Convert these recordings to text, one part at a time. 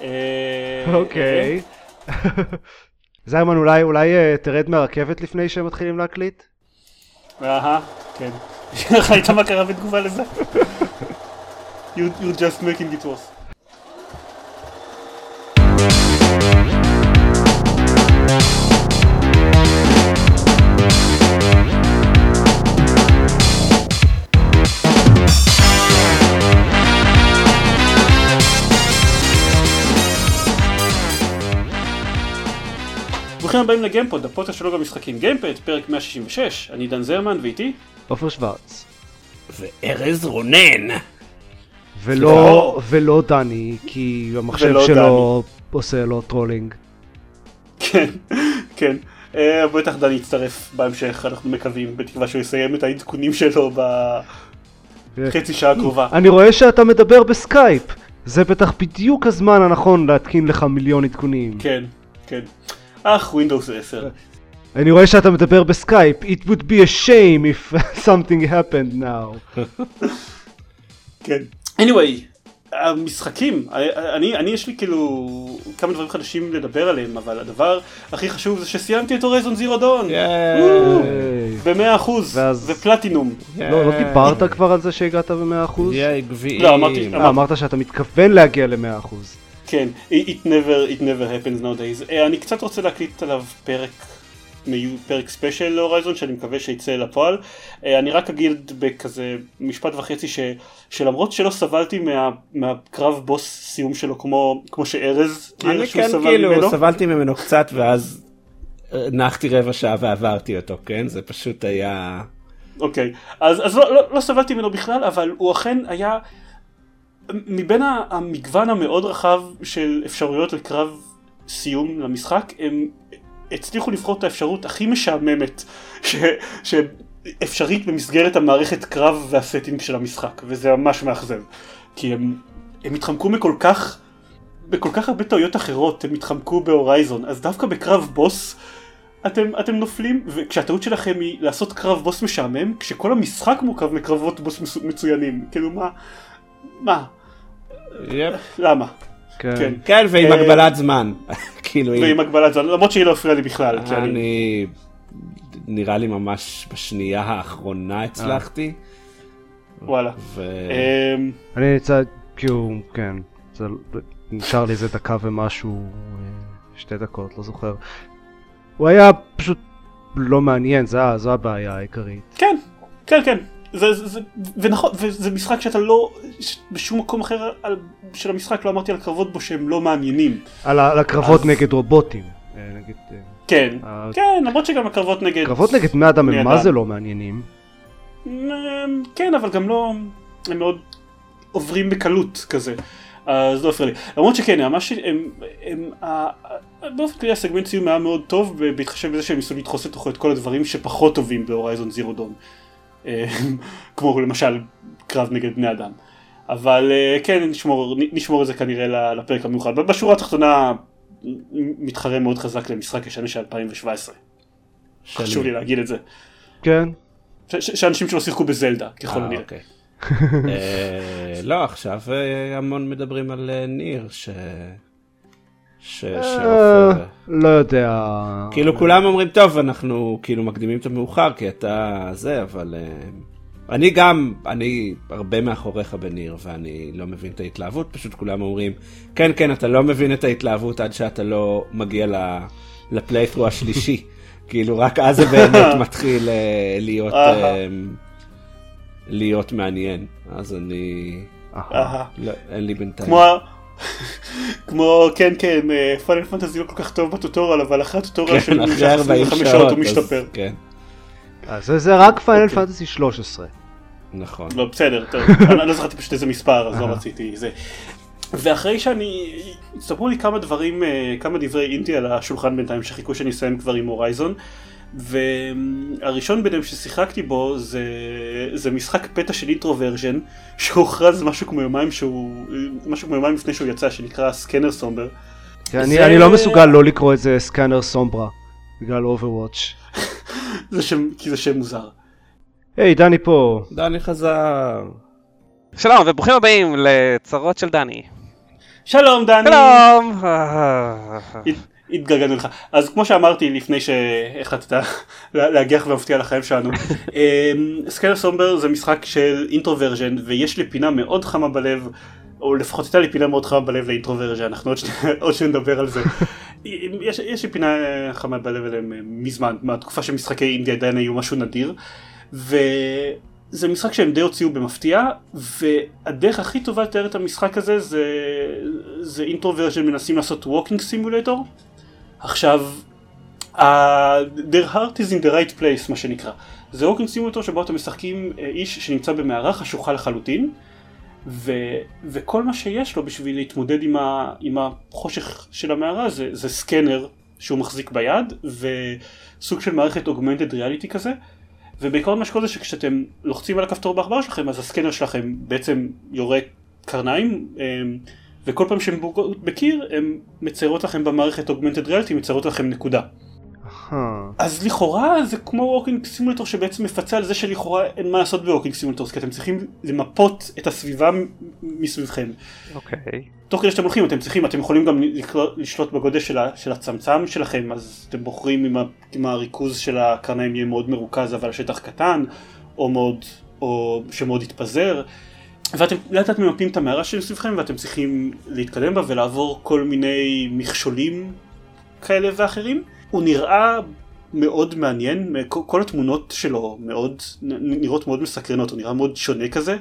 אה, אוקיי. זיימן, אולי אולי אה, תרד מהרכבת לפני שהם מתחילים להקליט? אהה, כן. ראית מה קרה בתגובה לזה? You- You're just making it worse. ברוכים הבאים לגיימפוד, הפודקאסט של אתר המשחקים גיימפד, פרק 166, אני דן זרמן ואיתי עופר שוורץ. וארז רונן. ולא, ולא דני, כי המחשב שלו עושה לו trolling. כן, כן. אה, בטח דני יצטרף בהמשך, אנחנו מקווים, בתקווה שהוא יסיים את העדכונים שלו בחצי שעה הקרובה. אני רואה שאתה מדבר בסקייפ. זה בטח בדיוק הזמן הנכון להתקין לך מיליון עדכונים. כן, כן. אך, Windows 10. אני רואה שאתה מדבר בסקייפ. It would be a shame if something happened now. כן. anyway, המשחקים, אני, אני יש לי כאילו כמה דברים חדשים לדבר עליהם, אבל הדבר הכי חשוב זה שסיימתי את Horizon Zero Dawn. במאה אחוז, ופלטינום. לא, לא דיברת כבר על זה שהגעת ב-100%? יהיה גביעים. לא, אמרתי- אה, אמרת שאתה מתכוון להגיע ל-100%. כן, it never, it never happens nowadays. אה, אני קצת רוצה להקליט עליו פרק, פרק ספיישל להורייזון שאני מקווה שיצא לפועל. אה, אני רק אגיד בכזה משפט וחצי ש, שלמרות שלא סבלתי מה, מהקרב בוס סיום שלו כמו, כמו שארז תיאר אני כן סבל כאילו ממנו. סבלתי ממנו קצת ואז אה, נחתי רבע שעה ועברתי אותו, כן? זה פשוט היה... אוקיי, אז, אז לא, לא, לא סבלתי ממנו בכלל, אבל הוא אכן היה, מבין המגוון המאוד רחב של אפשרויות לקרב סיום למשחק, הם הצליחו לבחור את האפשרות הכי משעממת ש, שאפשרית במסגרת המערכת קרב וה setting של המשחק, וזה ממש מאכזב, כי הם, הם התחמקו מכל כך, בכל כך הרבה טעויות אחרות, הם התחמקו ב Horizon, אז דווקא בקרב בוס, אתם, אתם נופלים, וכשהטעות שלכם היא לעשות קרב בוס משעמם, כשכל המשחק מורכב מקרבות בוס מצו- מצוינים, כאילו מה, מה. למה? כן. כן. כן, ועם אה, הגבלת זמן. כאילו, ועם הגבלת זמן, למרות שהיא לא הפריעה לי בכלל, אני. נראה לי ממש בשנייה האחרונה הצלחתי. וואלה. אמ, אני נמצא, כאילו, כן, זה, נשאר לי איזה דקה ומשהו, אה, שתי דקות, לא זוכר. הוא היה פשוט לא מעניין, זו הבעיה העיקרית. כן, כן, כן. זה, זה, זה, ונכון, וזה משחק שאתה לא, בשום מקום אחר על, של המשחק לא אמרתי על קרבות בו שהם לא מעניינים. על, ה- על הקרבות אז- נגד רובוטים. אה, נגד, אה, כן, אה, כן, למרות שגם הקרבות נגד... קרבות נגד בני אדם הם מה. זה לא מעניינים. כן, אבל גם לא, הם מאוד עוברים בקלות כזה. אז לא הפריע לי. למרות שכן, ממש הם, הם, ה- ה- באופן כללי הסגמנט סיום היה מאוד טוב, בהתחשב בזה שהם ניסו לדחוס לתוכו את כל הדברים שפחות טובים בהורייזון זירו דון. אמ, כמו למשל קרב נגד בני אדם. אבל אה, כן, נשמור, נשמור את זה כנראה לפרק המיוחד. בשורה התחתונה מתחרה מאוד חזק למשחק ישן של 2017. חשוב לי להגיד את זה. כן. שאנשים שלא שיחקו בזלדה, ככל אה, הנראה. אוקיי. אה, לא, עכשיו המון מדברים על ניר, ש... ש... אה. לא יודע. כאילו כולם אומרים טוב אנחנו כאילו מקדימים את המאוחר כי אתה זה אבל אה, אני גם אני הרבה מאחוריך בניר ואני לא מבין את ההתלהבות פשוט כולם אומרים כן כן אתה לא מבין את ההתלהבות עד שאתה לא מגיע ל- לפלייתרו השלישי כאילו רק אז זה באמת מתחיל אה, להיות להיות מעניין אז אני. לא, אין לי בינתיים. כמו, כן כן, פאנל פנטזי לא כל כך טוב בטוטוריאל, אבל אחרי הטוטוריאל כן, אחרי שנמשך 40 25 שעות הוא אז- משתפר. כן אה, זה רק פיינל אוקיי. פנטסי 13. נכון. לא, בסדר, טוב, אני לא זכרתי פשוט איזה מספר, אז לא רציתי זה. ואחרי שאני, הצטברו לי כמה דברים, אה, כמה דברי אינטי על השולחן בינתיים שחיכו שאני אסיים כבר עם הורייזון. והראשון ביניהם ששיחקתי בו זה, זה משחק פתע של אינטרוורז'ן שהוכרז משהו כמו יומיים שהוא, משהו כמו יומיים לפני שהוא יצא שנקרא Scanner Sombre. כן, אני זה- אני לא מסוגל לא לקרוא את זה Scanner Sombre, בגלל Overwatch. זה שם, כי זה שם מוזר. היי, דני פה. דני חזר. שלום וברוכים הבאים לצרות של דני. שלום דני. שלום! התגלגלנו לך. אז כמו שאמרתי לפני שהחלטת להגיח ומפתיע לחיים שלנו, Scanner Sombre זה משחק של Introversion ויש לי פינה מאוד חמה בלב. או לפחות הייתה לי פינה מאוד חמה בלב ל Introversion, אנחנו עוד, עוד שנדבר על זה. יש, יש לי פינה חמה בלב אליהם מזמן, מהתקופה שמשחקי אינדיה עדיין היו משהו נדיר. וזה משחק שהם די הוציאו במפתיע, והדרך הכי טובה לתאר את המשחק הזה זה, זה Introversion מנסים לעשות walking simulator. עכשיו, uh, their heart is in the right place מה שנקרא. זה walking simulator שבו אתם משחקים uh, איש שנמצא במערה חשוכה לחלוטין. ו, וכל מה שיש לו בשביל להתמודד עם, ה, עם החושך של המערה זה, זה scanner שהוא מחזיק ביד וסוג של מערכת augmented reality כזה ובעיקרון מה שקורה זה שכשאתם לוחצים על הכפתור בעכבר שלכם אז ה scanner שלכם בעצם יורה קרניים אמ, וכל פעם שהן פוגעות בקיר הן מציירות לכם במערכת augmented reality מציירות לכם נקודה אז לכאורה זה כמו walking simulator שבעצם מפצה על זה שלכאורה אין מה לעשות ב walking simulator כי אתם צריכים למפות את הסביבה מסביבכם. אוקיי. Okay. תוך כדי שאתם הולכים אתם צריכים אתם יכולים גם לשלוט בגודל של, של הצמצם שלכם אז אתם בוחרים אם, אם הריכוז של הקרניים יהיה מאוד מרוכז אבל השטח קטן או מאוד או שמאוד יתפזר. ואתם לאט לאט ממפים את המערה שמסביבכם ואתם צריכים להתקדם בה ולעבור כל מיני מכשולים כאלה ואחרים. הוא נראה מאוד מעניין, כל התמונות שלו מאוד, נראות מאוד מסקרנות, הוא נראה מאוד שונה כזה.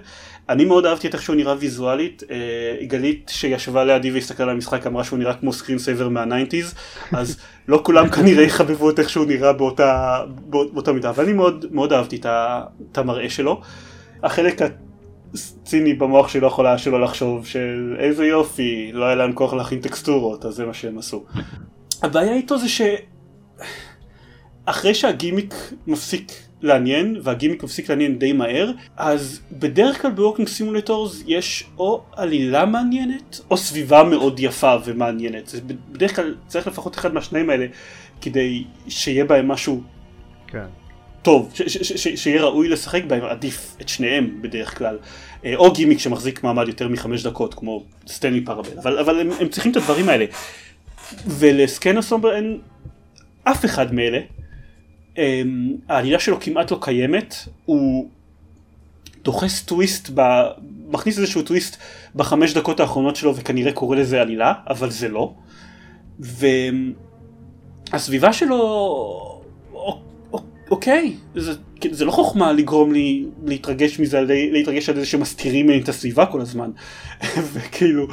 אני מאוד אהבתי את איך שהוא נראה ויזואלית, אה, גלית שישבה לידי והסתכלה על המשחק אמרה שהוא נראה כמו screen saver מה nineties, אז לא כולם כנראה יחבבו את איך שהוא נראה באותה, באותה מידה, אבל אני מאוד, מאוד אהבתי את המראה שלו. החלק הציני במוח שלי לא יכול שלא לחשוב של איזה יופי, לא היה להם כוח להכין טקסטורות, אז זה מה שהם עשו. הבעיה איתו זה ש... אחרי שהגימיק מפסיק לעניין, והגימיק מפסיק לעניין די מהר, אז בדרך כלל ב walking simulators יש או עלילה מעניינת, או סביבה מאוד יפה ומעניינת. בדרך כלל צריך לפחות אחד מהשניים האלה, כדי שיהיה בהם משהו כן. טוב, שיהיה ראוי לשחק בהם, עדיף את שניהם בדרך כלל. אה, או גימיק שמחזיק מעמד יותר מחמש דקות, כמו Stanley Parable, אבל, אבל הם, הם צריכים את הדברים האלה. ולסקן הסומבר אין אף אחד מאלה. אמ, העלילה שלו כמעט לא קיימת, הוא דוחס טוויסט, ב... מכניס איזשהו טוויסט בחמש דקות האחרונות שלו וכנראה קורא לזה עלילה, אבל זה לא. והסביבה שלו אוקיי, זה, זה לא חוכמה לגרום לי להתרגש מזה, להתרגש על זה שמסתירים את הסביבה כל הזמן. וכאילו,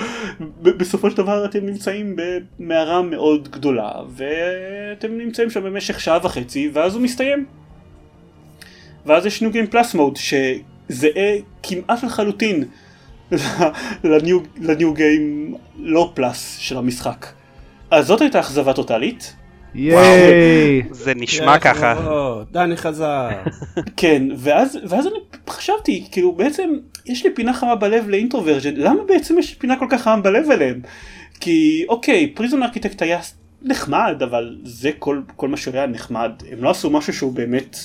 בסופו של דבר אתם נמצאים במערה מאוד גדולה, ואתם נמצאים שם במשך שעה וחצי, ואז הוא מסתיים. ואז יש ניו גיים פלאס מוד, שזהה כמעט לחלוטין לניו גיים לא פלאס של המשחק. אז זאת הייתה אכזבה טוטאלית. ייי! זה נשמע ככה. דני חזר. כן, ואז, ואז אני חשבתי, כאילו בעצם יש לי פינה חמה בלב לאינטרוורז'ן, למה בעצם יש פינה כל כך חמה בלב אליהם? כי אוקיי, פריזון ארכיטקט היה נחמד, אבל זה כל, כל מה שהיה נחמד. הם לא עשו משהו שהוא באמת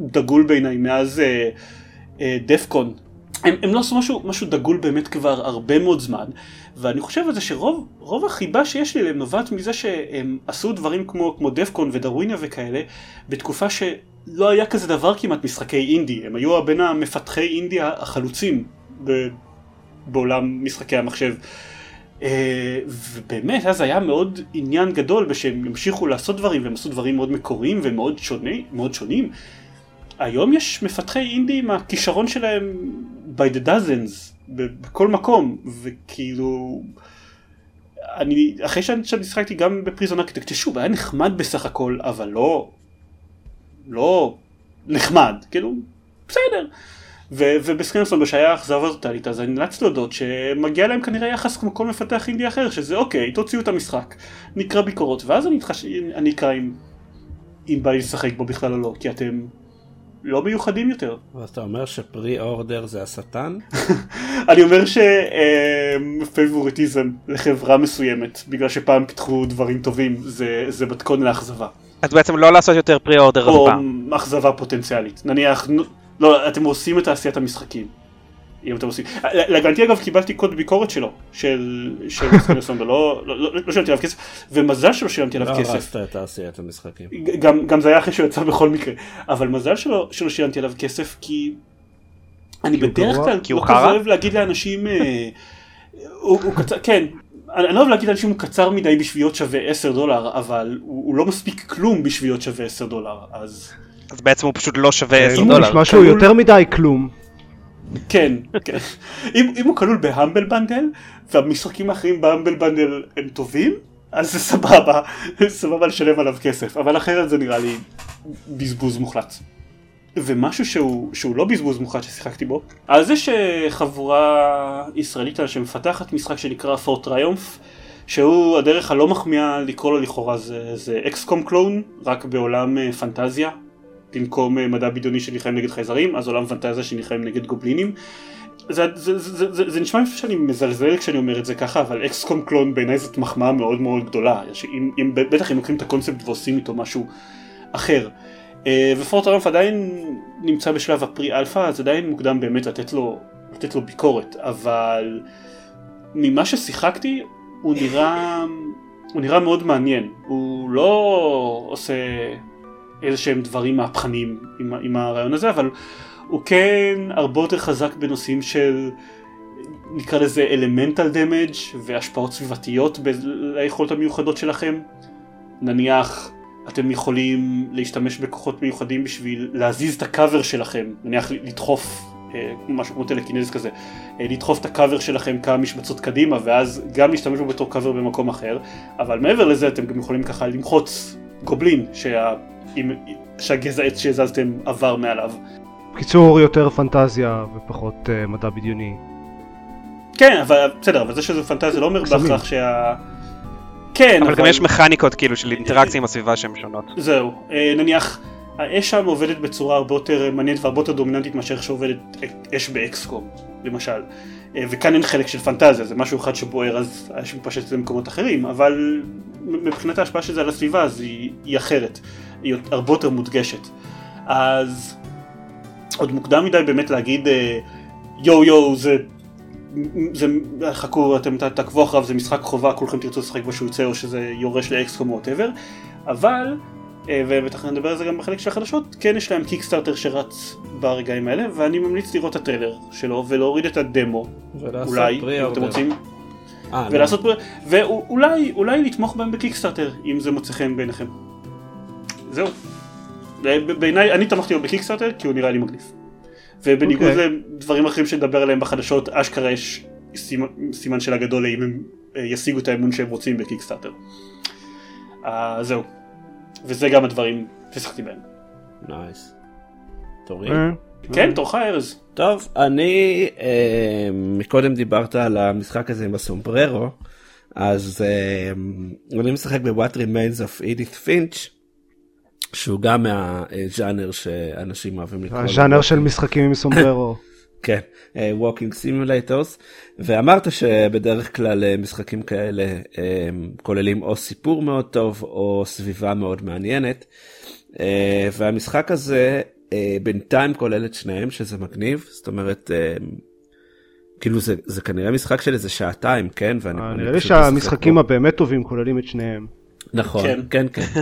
דגול בעיניי מאז אה, אה, דפקון. הם, הם לא עשו משהו, משהו דגול באמת כבר הרבה מאוד זמן. ואני חושב על זה שרוב החיבה שיש לי להם נובעת מזה שהם עשו דברים כמו, כמו דפקון ודרוויניה וכאלה בתקופה שלא היה כזה דבר כמעט משחקי אינדי, הם היו בין המפתחי אינדי החלוצים ב, בעולם משחקי המחשב. Uh, ובאמת אז היה מאוד עניין גדול בשהם ימשיכו לעשות דברים והם עשו דברים מאוד מקוריים ומאוד שונה, מאוד שונים. היום יש מפתחי אינדי עם הכישרון שלהם by the dozens בכל מקום, וכאילו... אני, אחרי שאני שחקתי גם בפריזון ארכיטקט, שוב, היה נחמד בסך הכל, אבל לא... לא נחמד, כאילו, בסדר. ובסקרנסון שהיה אכזבה טוטאלית, אז אני נאלץ להודות שמגיע להם כנראה יחס כמו כל מפתח אינדי אחר, שזה אוקיי, תוציאו את המשחק, נקרא ביקורות, ואז אני, אתחש... אני אקרא אם, אם בא לי לשחק בו בכלל או לא, כי אתם לא מיוחדים יותר. אז אתה אומר שפרי אורדר זה השטן? אני אומר שפייבוריטיזם לחברה מסוימת, בגלל שפעם פיתחו דברים טובים, זה, זה מתכון לאכזבה. אז בעצם לא לעשות יותר פרי אורדר אף פעם. או אכזבה פוטנציאלית. נניח, לא, אתם עושים את תעשיית המשחקים. אם אתם עושים, להגנתי אגב קיבלתי קוד ביקורת שלו, של של סקנסון, לא לא- לא- לא שילמתי עליו כסף, ומזל שלא שילמתי עליו לא כסף, הרסת את תעשיית המשחקים. גם, גם זה היה אחרי שהוא יצא בכל מקרה, אבל מזל שלא, שלא שילמתי עליו כסף כי אני בדרך? כלל כי הוא לא כזה? אוהב להגיד לאנשים, אה, הוא, הוא קצר, כן, אני, אני לא אוהב להגיד לאנשים הוא קצר מדי בשביל להיות שווה 10 דולר, אבל הוא, הוא לא מספיק כלום בשביל להיות שווה 10 דולר, אז אז בעצם הוא פשוט לא שווה 10 אם הוא דולר. נשמע שהוא יותר מדי כלום. כן, כן. אם, הוא כלול ב Humble Bundle, והמשחקים האחרים ב Humble Bundle הם טובים, אז זה סבבה, סבבה לשלם עליו כסף, אבל אחרת זה נראה לי בזבוז מוחלט. ומשהו שהוא, שהוא לא בזבוז מוחלט ששיחקתי בו, אז יש אה, חבורה ישראלית שמפתחת משחק שנקרא פורט טריומף, שהוא הדרך הלא מחמיאה לקרוא לו לכאורה זה, זה אקסקום קלון, רק בעולם אה, פנטזיה, במקום אה, מדע בדיוני שנלחם נגד חייזרים, אז עולם פנטזיה שנלחם נגד גובלינים. זה, זה, זה, זה, זה, זה נשמע שאני מזלזל כשאני אומר את זה ככה, אבל אקסקום קלון בעיניי זאת מחמאה מאוד מאוד גדולה. אם, אם, בטח אם לוקחים את הקונספט ועושים איתו משהו אחר. אה, ו Fort Triumph עדיין נמצא בשלב ה pre alpha, אז עדיין מוקדם באמת לתת לו, לתת לו ביקורת, אבל ממה ששיחקתי הוא נראה, הוא נראה מאוד מעניין. הוא לא עושה איזה שהם דברים מהפכניים עם, עם הרעיון הזה, אבל הוא כן הרבה יותר חזק בנושאים של נקרא לזה elemental damage והשפעות סביבתיות ליכולות המיוחדות שלכם. נניח אתם יכולים להשתמש בכוחות מיוחדים בשביל להזיז את הקאבר שלכם, נניח לדחוף, אה, משהו כמו טלקינז כזה, אה, לדחוף את הקאבר שלכם כמה משבצות קדימה ואז גם להשתמש בו בתור קאבר במקום אחר, אבל מעבר לזה אתם גם יכולים ככה למחוץ גובלין שה... עם... שהגזע עץ שהזזתם עבר מעליו. בקיצור, יותר פנטזיה ופחות אה, מדע בדיוני. כן, אבל בסדר, אבל זה שזה פנטזיה לא אומר. בהכרח שה... כן, אבל גם יש מכניקות כאילו של אינטראקציה עם הסביבה שהן שונות. זהו, אה, נניח האש שם עובדת בצורה הרבה יותר מעניינת והרבה יותר דומיננטית מאשר איך שעובדת אש באקסקום, למשל. אה, וכאן אין חלק של פנטזיה, זה משהו אחד שבוער אז האש מתפשטת למקומות אחרים, אבל מבחינת ההשפעה של זה על הסביבה אז היא, היא אחרת, היא הרבה יותר מודגשת. אז עוד מוקדם מדי באמת להגיד אה, יואו יואו זה זה, חכו, אתם תעקבו אחריו, זה משחק חובה, כולכם תרצו לשחק בו שהוא יצא, או שזה יורש ל XCOM או whatever, אבל, אה, ובטח נדבר על זה גם בחלק של החדשות, כן יש להם Kickstarter שרץ ברגעים האלה, ואני ממליץ לראות את הטריילר שלו, ולהוריד את הדמו, אולי, פרי אם אתם. רוצים, אה, לא. ולעשות, פר- ואולי, אולי לתמוך בהם ב Kickstarter, אם זה מוצא חן בעיניכם. זהו. ב- בעיניי, אני תמכתי בו ב Kickstarter, כי הוא נראה לי מגניב. ובניגוד אוקיי. לדברים אחרים שנדבר עליהם בחדשות, אשכרה יש סימן, סימן שאלה גדול אם הם אה, ישיגו את המימון שהם רוצים ב Kickstarter. אה, זהו. וזה גם הדברים ששיחקתי בהם. nice. תורי. אה, כן, תורך ארז. טוב, אני, אה, מקודם דיברת על המשחק הזה עם הסומבררו, אז אה, אני משחק ב-What Remains of Edith Finch, שהוא גם מהז'אנר שאנשים אוהבים לקרוא. הז'אנר של משחקים עם סומבררו. כן, אה, Walking Simulators, ואמרת שבדרך כלל אה, משחקים כאלה אה, כוללים או סיפור מאוד טוב או סביבה מאוד מעניינת, והמשחק הזה בינתיים כולל את שניהם שזה מגניב, זאת אומרת, כאילו זה, זה כנראה משחק של איזה שעתיים, כן? אה, נראה לי שהמשחקים. הבאמת טובים כוללים את שניהם. נכון, כן. כן, כן.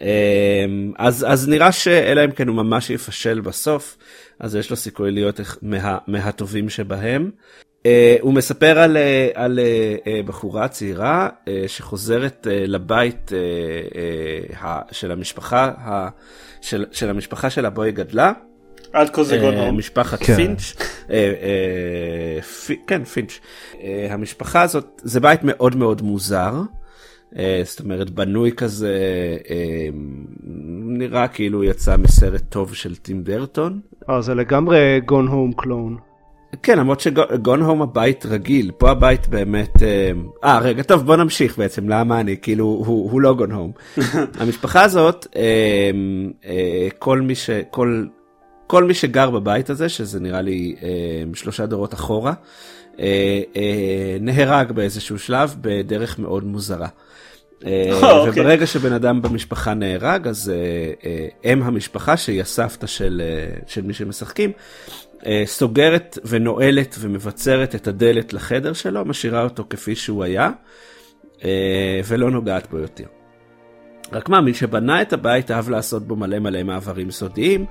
אמ, אז, אז נראה שאלא אם כן הוא ממש יפשל בסוף, אז יש לו סיכוי להיות מה, מהטובים שבהם. Uh, הוא מספר על, uh, על uh, uh, בחורה צעירה uh, שחוזרת uh, לבית uh, uh, ה, של המשפחה, ה, של, של המשפחה שלה בו היא גדלה. עד כה זה גון הום. משפחת כן. פינץ', אה, אה, פי- כן פינץ', אה, המשפחה הזאת זה בית מאוד מאוד מוזר, זאת אומרת בנוי כזה, אה, נראה כאילו יצא מסרט טוב של טים ברטון. אה, זה לגמרי גון הום קלון. כן למרות שגון הום הבית רגיל פה הבית באמת אה, אה רגע טוב בוא נמשיך בעצם למה אני כאילו הוא, הוא לא גון הום. המשפחה הזאת אה, אה, כל מי שכל כל מי שגר בבית הזה שזה נראה לי אה, שלושה דורות אחורה אה, אה, נהרג באיזשהו שלב בדרך מאוד מוזרה. אה, אוקיי. וברגע שבן אדם במשפחה נהרג, אז אה, אה, אם המשפחה, שהיא הסבתא של, אה, של מי שמשחקים, אה, סוגרת ונועלת ומבצרת את הדלת לחדר שלו, משאירה אותו כפי שהוא היה, אה, ולא נוגעת בו יותר. רק מה, מי שבנה את הבית אהב לעשות בו מלא מלא מעברים סודיים,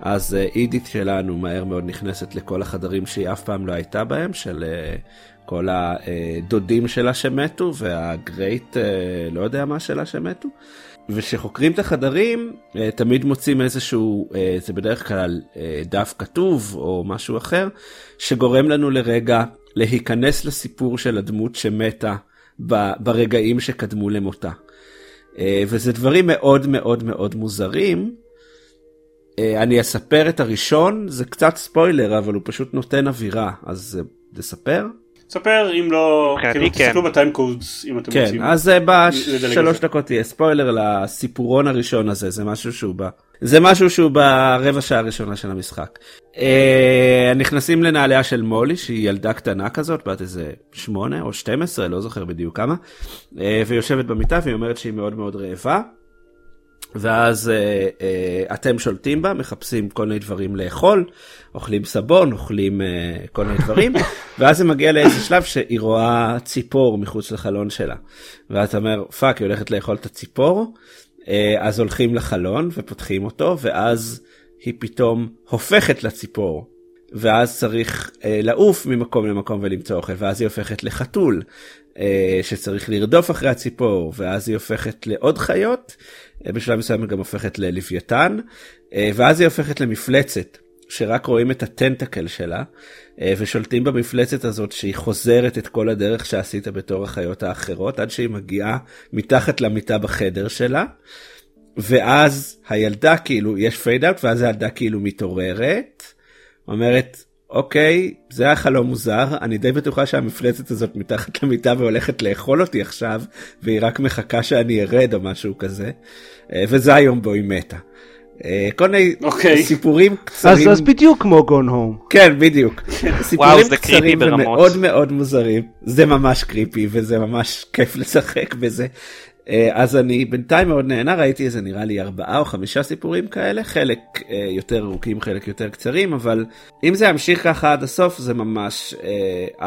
אז אה, אידית שלנו מהר מאוד נכנסת לכל החדרים שהיא אף פעם לא הייתה בהם, של אה, כל הדודים שלה שמתו, והגרייט, אה, לא יודע מה שלה שמתו. וכשחוקרים את החדרים, אה, תמיד מוצאים איזשהו, אה, זה בדרך כלל דף כתוב או משהו אחר, שגורם לנו לרגע להיכנס לסיפור של הדמות שמתה ברגעים שקדמו למותה. וזה דברים מאוד מאוד מאוד מוזרים. אני אספר את הראשון, זה קצת ספוילר, אבל הוא פשוט נותן אווירה, אז תספר? ספר אם לא, כאילו כן. תסתכלו בטיים קודס אם אתם כן, רוצים. אז אה, בשלוש. דקות יהיה ספוילר לסיפורון הראשון הזה, זה משהו שהוא ב... זה משהו שהוא ברבע שעה הראשונה של המשחק. אה, נכנסים לנעליה של מולי, שהיא ילדה קטנה כזאת, בת איזה שמונה או 12, לא זוכר בדיוק כמה, אה, ויושבת במיטה והיא אומרת שהיא מאוד מאוד רעבה. ואז אה, אה, אתם שולטים בה, מחפשים כל מיני דברים לאכול, אוכלים סבון, אוכלים אה, כל מיני דברים, ואז זה מגיע לאיזה שלב שהיא רואה ציפור מחוץ לחלון שלה. ואז אתה אומר, fuck, היא הולכת לאכול את הציפור, אה, אז הולכים לחלון ופותחים אותו, ואז היא פתאום הופכת לציפור. ואז צריך אה, לעוף ממקום למקום ולמצוא אוכל, ואז היא הופכת לחתול, שצריך לרדוף אחרי הציפור, ואז היא הופכת לעוד חיות, אה, בשלב מסוים היא גם הופכת ללוויתן, אה, ואז היא הופכת למפלצת, שרק רואים את הטנטקל שלה, אה, ושולטים במפלצת הזאת שהיא חוזרת את כל הדרך שעשית בתור החיות האחרות, עד שהיא מגיעה מתחת למיטה בחדר שלה. ואז הילדה כאילו יש פייד אאוט ואז הילדה כאילו מתעוררת אומרת אוקיי זה היה חלום מוזר אני די בטוחה שהמפלצת הזאת מתחת למיטה והולכת לאכול אותי עכשיו והיא רק מחכה שאני ארד או משהו כזה אה, וזה היום בו היא מתה. אה, כל מיני אוקיי. סיפורים קצרים אז, אז בדיוק כמו גון הום. כן בדיוק סיפורים קריפי קצרים. ומאוד מאוד מוזרים זה ממש קריפי וזה ממש כיף לשחק בזה. אה, אז אני בינתיים מאוד נהנה ראיתי איזה נראה לי ארבעה או חמישה סיפורים כאלה חלק אה, יותר ארוכים חלק יותר קצרים אבל אם זה ימשיך ככה עד הסוף זה ממש אה,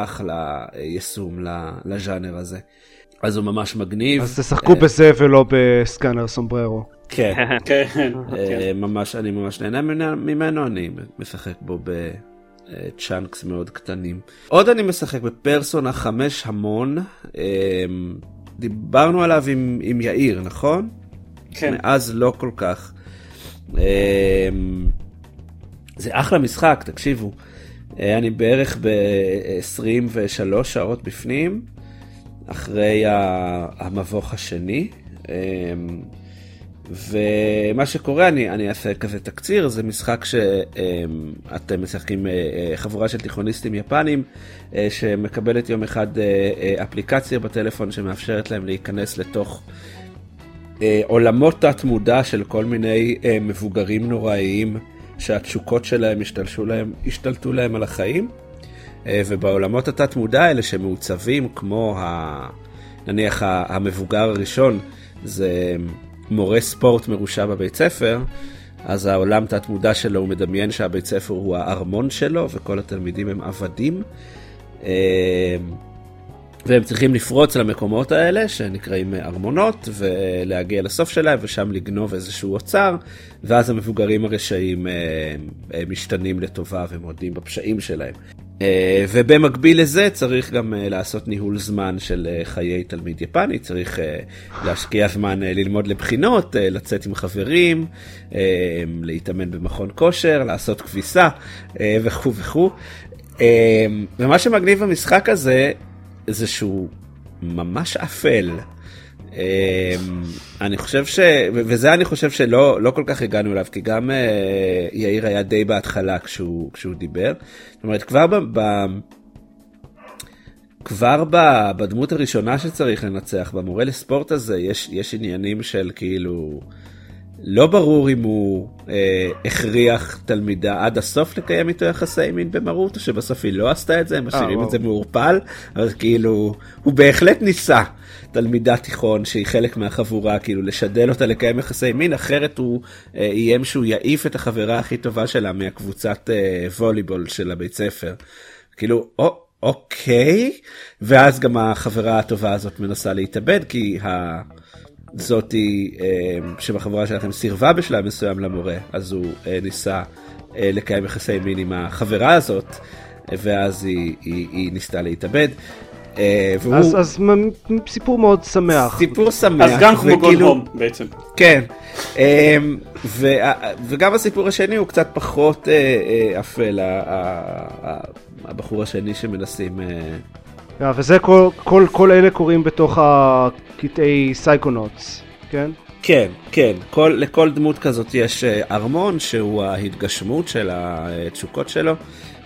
אחלה אה, יישום ל- לז'אנר הזה. אז הוא ממש מגניב. אז תשחקו בזה ולא בסקאנר סומבררו. כן. כן. ממש אני ממש נהנה ממנו- ממנו אני משחק בו בצ'אנקס מאוד קטנים. עוד אני משחק בפרסונה 5 המון אה, דיברנו עליו עם, עם יאיר נכון? כן. מאז לא כל כך. אה, זה אחלה משחק תקשיבו אה, אני בערך ב-23 שעות בפנים אחרי המבוך השני. ומה שקורה, אני, אני אעשה כזה תקציר, זה משחק שאתם משחקים אה, אה, חבורה של תיכוניסטים יפנים, אה, שמקבלת יום אחד אפליקציה בטלפון שמאפשרת להם להיכנס לתוך עולמות תת מודע של כל מיני מבוגרים נוראיים, שהתשוקות שלהם להם, השתלטו להם על החיים. ובעולמות התת מודע האלה שמעוצבים כמו ה... נניח המבוגר הראשון זה מורה ספורט מרושע בבית ספר, אז העולם תת מודע שלו הוא מדמיין שהבית ספר הוא הארמון שלו וכל התלמידים הם עבדים. אה, והם צריכים לפרוץ למקומות האלה שנקראים ארמונות ולהגיע לסוף שלהם ושם לגנוב איזשהו אוצר ואז המבוגרים הרשעים אה, אה, משתנים לטובה ומודים בפשעים שלהם. אה, ובמקביל לזה צריך גם אה, לעשות ניהול זמן של אה, חיי תלמיד יפני, צריך להשקיע זמן ללמוד לבחינות, לצאת עם חברים, להתאמן במכון כושר, לעשות כביסה וכו' וכו'. ומה שמגניב במשחק הזה זה שהוא ממש אפל. אה, אני חושב ש... וזה אני חושב שלא לא כל כך הגענו אליו, כי גם אה, יאיר היה די בהתחלה כשהוא, כשהוא דיבר. זאת אומרת, כבר ב... ב... כבר ב, בדמות הראשונה שצריך לנצח, במורה לספורט הזה, יש, יש עניינים של כאילו לא ברור אם הוא אה, הכריח תלמידה עד הסוף לקיים איתו יחסי מין במרות, או שבסוף היא לא עשתה את זה, הם משאירים את זה מעורפל, אבל כאילו, הוא בהחלט ניסה תלמידה תיכון שהיא חלק מהחבורה, כאילו לשדל אותה לקיים יחסי מין, אחרת הוא אה, איים שהוא יעיף את החברה הכי טובה שלה מהקבוצת אה, ווליבול של הבית ספר. כאילו, או, אוקיי, ואז גם החברה הטובה הזאת מנסה להתאבד, כי ה... זאתי אה, שבחבורה שלכם סירבה בשלב מסוים למורה, אז הוא אה, ניסה אה, לקיים יחסי מין עם החברה הזאת, ואז היא, היא, היא ניסתה להתאבד. והוא... אז, אז סיפור מאוד שמח. סיפור שמח. אז גם כמו גולד הום בעצם. כן. ו, וגם הסיפור השני הוא קצת פחות אפל, הבחור השני שמנסים... וזה כל, כל, כל אלה קורים בתוך הקטעי Psychonauts, כן? כן, כן, כל, לכל דמות כזאת יש אה, ארמון שהוא ההתגשמות של התשוקות שלו,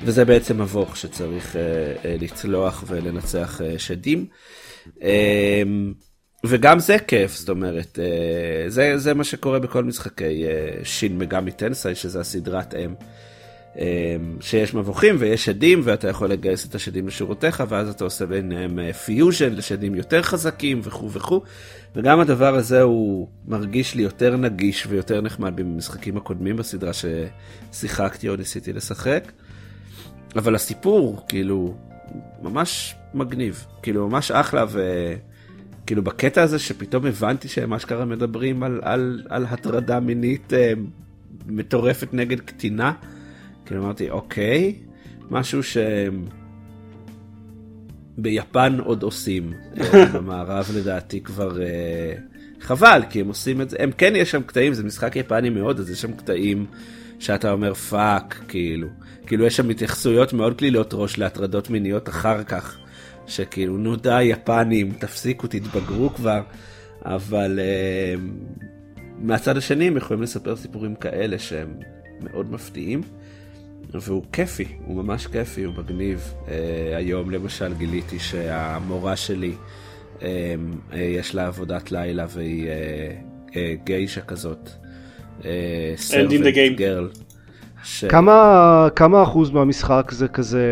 וזה בעצם מבוך שצריך uh, uh, לצלוח ולנצח uh, שדים. Uh, וגם זה כיף, זאת אומרת, זה, זה מה שקורה בכל משחקי Shin Megami Tensei, שזה הסדרת אם. אמ, שיש מבוכים ויש שדים ואתה יכול לגייס את השדים לשורותיך ואז אתה עושה ביניהם פיוז'ן לשדים יותר חזקים וכו' וכו' וגם הדבר הזה הוא מרגיש לי יותר נגיש ויותר נחמד מהמשחקים הקודמים בסדרה ששיחקתי או ניסיתי לשחק. אבל הסיפור כאילו ממש מגניב. כאילו ממש אחלה וכאילו בקטע הזה שפתאום הבנתי שהם אשכרה מדברים על, על, על הטרדה מינית אה, מטורפת נגד קטינה. כאילו אמרתי, אוקיי, משהו שביפן עוד עושים, אה, במערב לדעתי כבר אה, חבל, כי הם עושים את זה, הם כן יש שם קטעים, זה משחק יפני מאוד, אז יש שם קטעים שאתה אומר fuck, כאילו, כאילו יש שם התייחסויות מאוד קלילות ראש להטרדות מיניות אחר כך, שכאילו נו די יפנים, תפסיקו, תתבגרו כבר, אבל uh, מהצד השני הם יכולים לספר סיפורים כאלה שהם מאוד מפתיעים. והוא כיפי, הוא ממש כיפי, הוא מגניב. Uh, היום למשל גיליתי שהמורה שלי, um, uh, יש לה עבודת לילה והיא uh, uh, גיישה כזאת. servant girl. ש... כמה, כמה אחוז מהמשחק זה כזה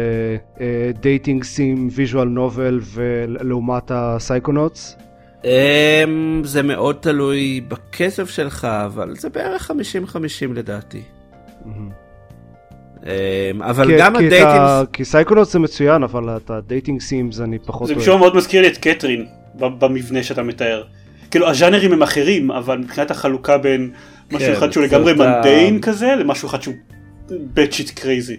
dating sim visual novel ולעומת ה Psychonauts? Um, זה מאוד תלוי בכסף שלך, אבל זה בערך 50-50 לדעתי. Mm-hmm. אמ, אבל כי, גם ה dating... כי סייקונות זה מצוין, אבל את ה dating sims אני פחות זה משום מאוד מזכיר לי את Catherine במבנה שאתה מתאר. כאילו הז'אנרים הם אחרים, אבל מבחינת החלוקה בין משהו כן, אחד שהוא לגמרי mundane כזה, למשהו אחד שהוא batshit crazy.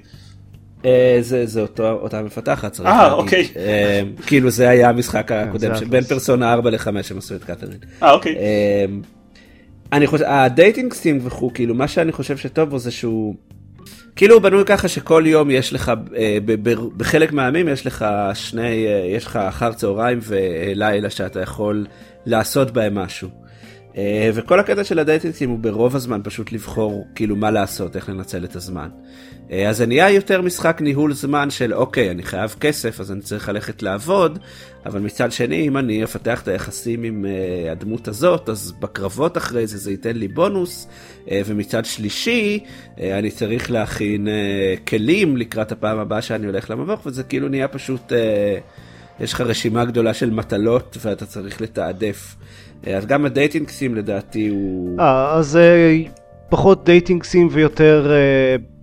זה, זה אותו, אותה מפתחת, צריך להגיד. אה, אוקיי. אה, כאילו זה היה המשחק כן, הקודם, בין פרסונה 4 ל-5 הם עשו את Catherine. אה, אוקיי. אני חושב, ה dating sim וכו', כאילו מה שאני חושב שטוב בו זה שהוא כאילו הוא בנוי ככה שכל יום יש לך, אה, בחלק מהימים יש לך שני, אה, יש לך אחר צהריים ולילה שאתה יכול לעשות בהם משהו. אה, וכל הקטע של ה dating ים הוא ברוב הזמן פשוט לבחור כאילו מה לעשות, איך לנצל את הזמן. אה, אז זה נהיה יותר משחק ניהול זמן של אוקיי, אני חייב כסף אז אני צריך ללכת לעבוד, אבל מצד שני אם אני אפתח את היחסים עם uh, הדמות הזאת, אז בקרבות אחרי זה זה ייתן לי בונוס, uh, ומצד שלישי uh, אני צריך להכין uh, כלים לקראת הפעם הבאה שאני הולך למבוך, וזה כאילו נהיה פשוט, uh, יש לך רשימה גדולה של מטלות ואתה צריך לתעדף. אז גם ה dating sim לדעתי הוא... אה, אז פחות dating sim ויותר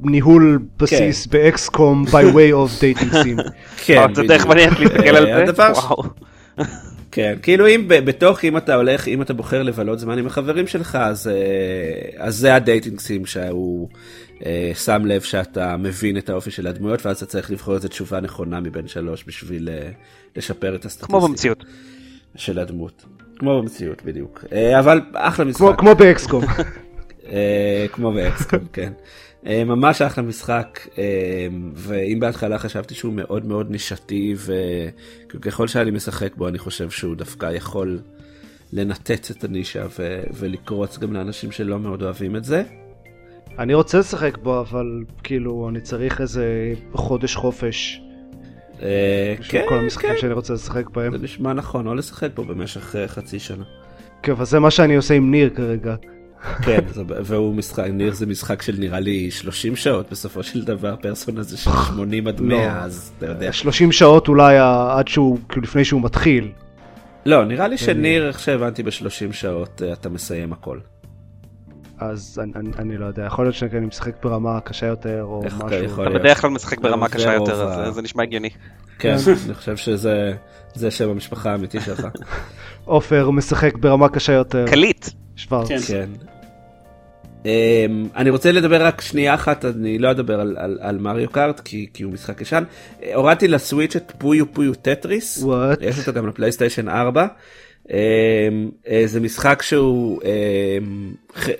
ניהול בסיס כן. ב XCOM by way of dating sim. כן, זה דרך מעניינת להסתכל על זה. כן, כאילו אם בתוך, אם אתה הולך, אם אתה בוחר לבלות זמן עם החברים שלך, אז, אז זה ה dating sim שהוא שם לב שאתה מבין את האופי של הדמויות, ואז אתה צריך לבחור איזה תשובה נכונה מבין שלוש בשביל לשפר את הסטטיסטיקה. כמו במציאות. של הדמות. כמו במציאות בדיוק. אבל אחלה משחק. כמו, באקסקום. כמו באקסקום, כן. אה, ממש אחלה משחק, אה, ואם בהתחלה חשבתי שהוא מאוד מאוד נישתי, וככל שאני משחק בו אני חושב שהוא דווקא יכול לנתץ את הנישה ו- ולקרוץ גם לאנשים שלא מאוד אוהבים את זה. אני רוצה לשחק בו, אבל כאילו אני צריך איזה חודש חופש. כן, כל המשחקים כן. שאני רוצה לשחק בהם. זה נשמע נכון, או לשחק בו במשך חצי שנה. כן, אבל זה מה שאני עושה עם ניר כרגע. כן, והוא משחק, ניר זה משחק של נראה לי 30 שעות בסופו של דבר, פרסונה זה של 80 עד 100, לא. אז אתה יודע. 30 שעות אולי עד שהוא, כאילו לפני שהוא מתחיל. לא, נראה לי שניר, איך שהבנתי, ב-30 שעות אה, אתה מסיים הכל. אז אני, אני, אני לא יודע, יכול להיות שאני משחק ברמה קשה יותר או משהו. אתה בדרך כלל משחק ברמה קשה יותר, אז זה נשמע הגיוני. כן, אני חושב שזה שם המשפחה האמיתי שלך. עופר משחק ברמה קשה יותר. קליט. שוורץ. כן. כן. Um, אני רוצה לדבר רק שנייה אחת, אני לא אדבר על, על, על מריו קארט כי, כי הוא משחק ישן. הורדתי לסוויץ' את פויו פויו טטריס, What? יש אותו גם לפלייסטיישן 4. Um, uh, זה משחק שהוא um,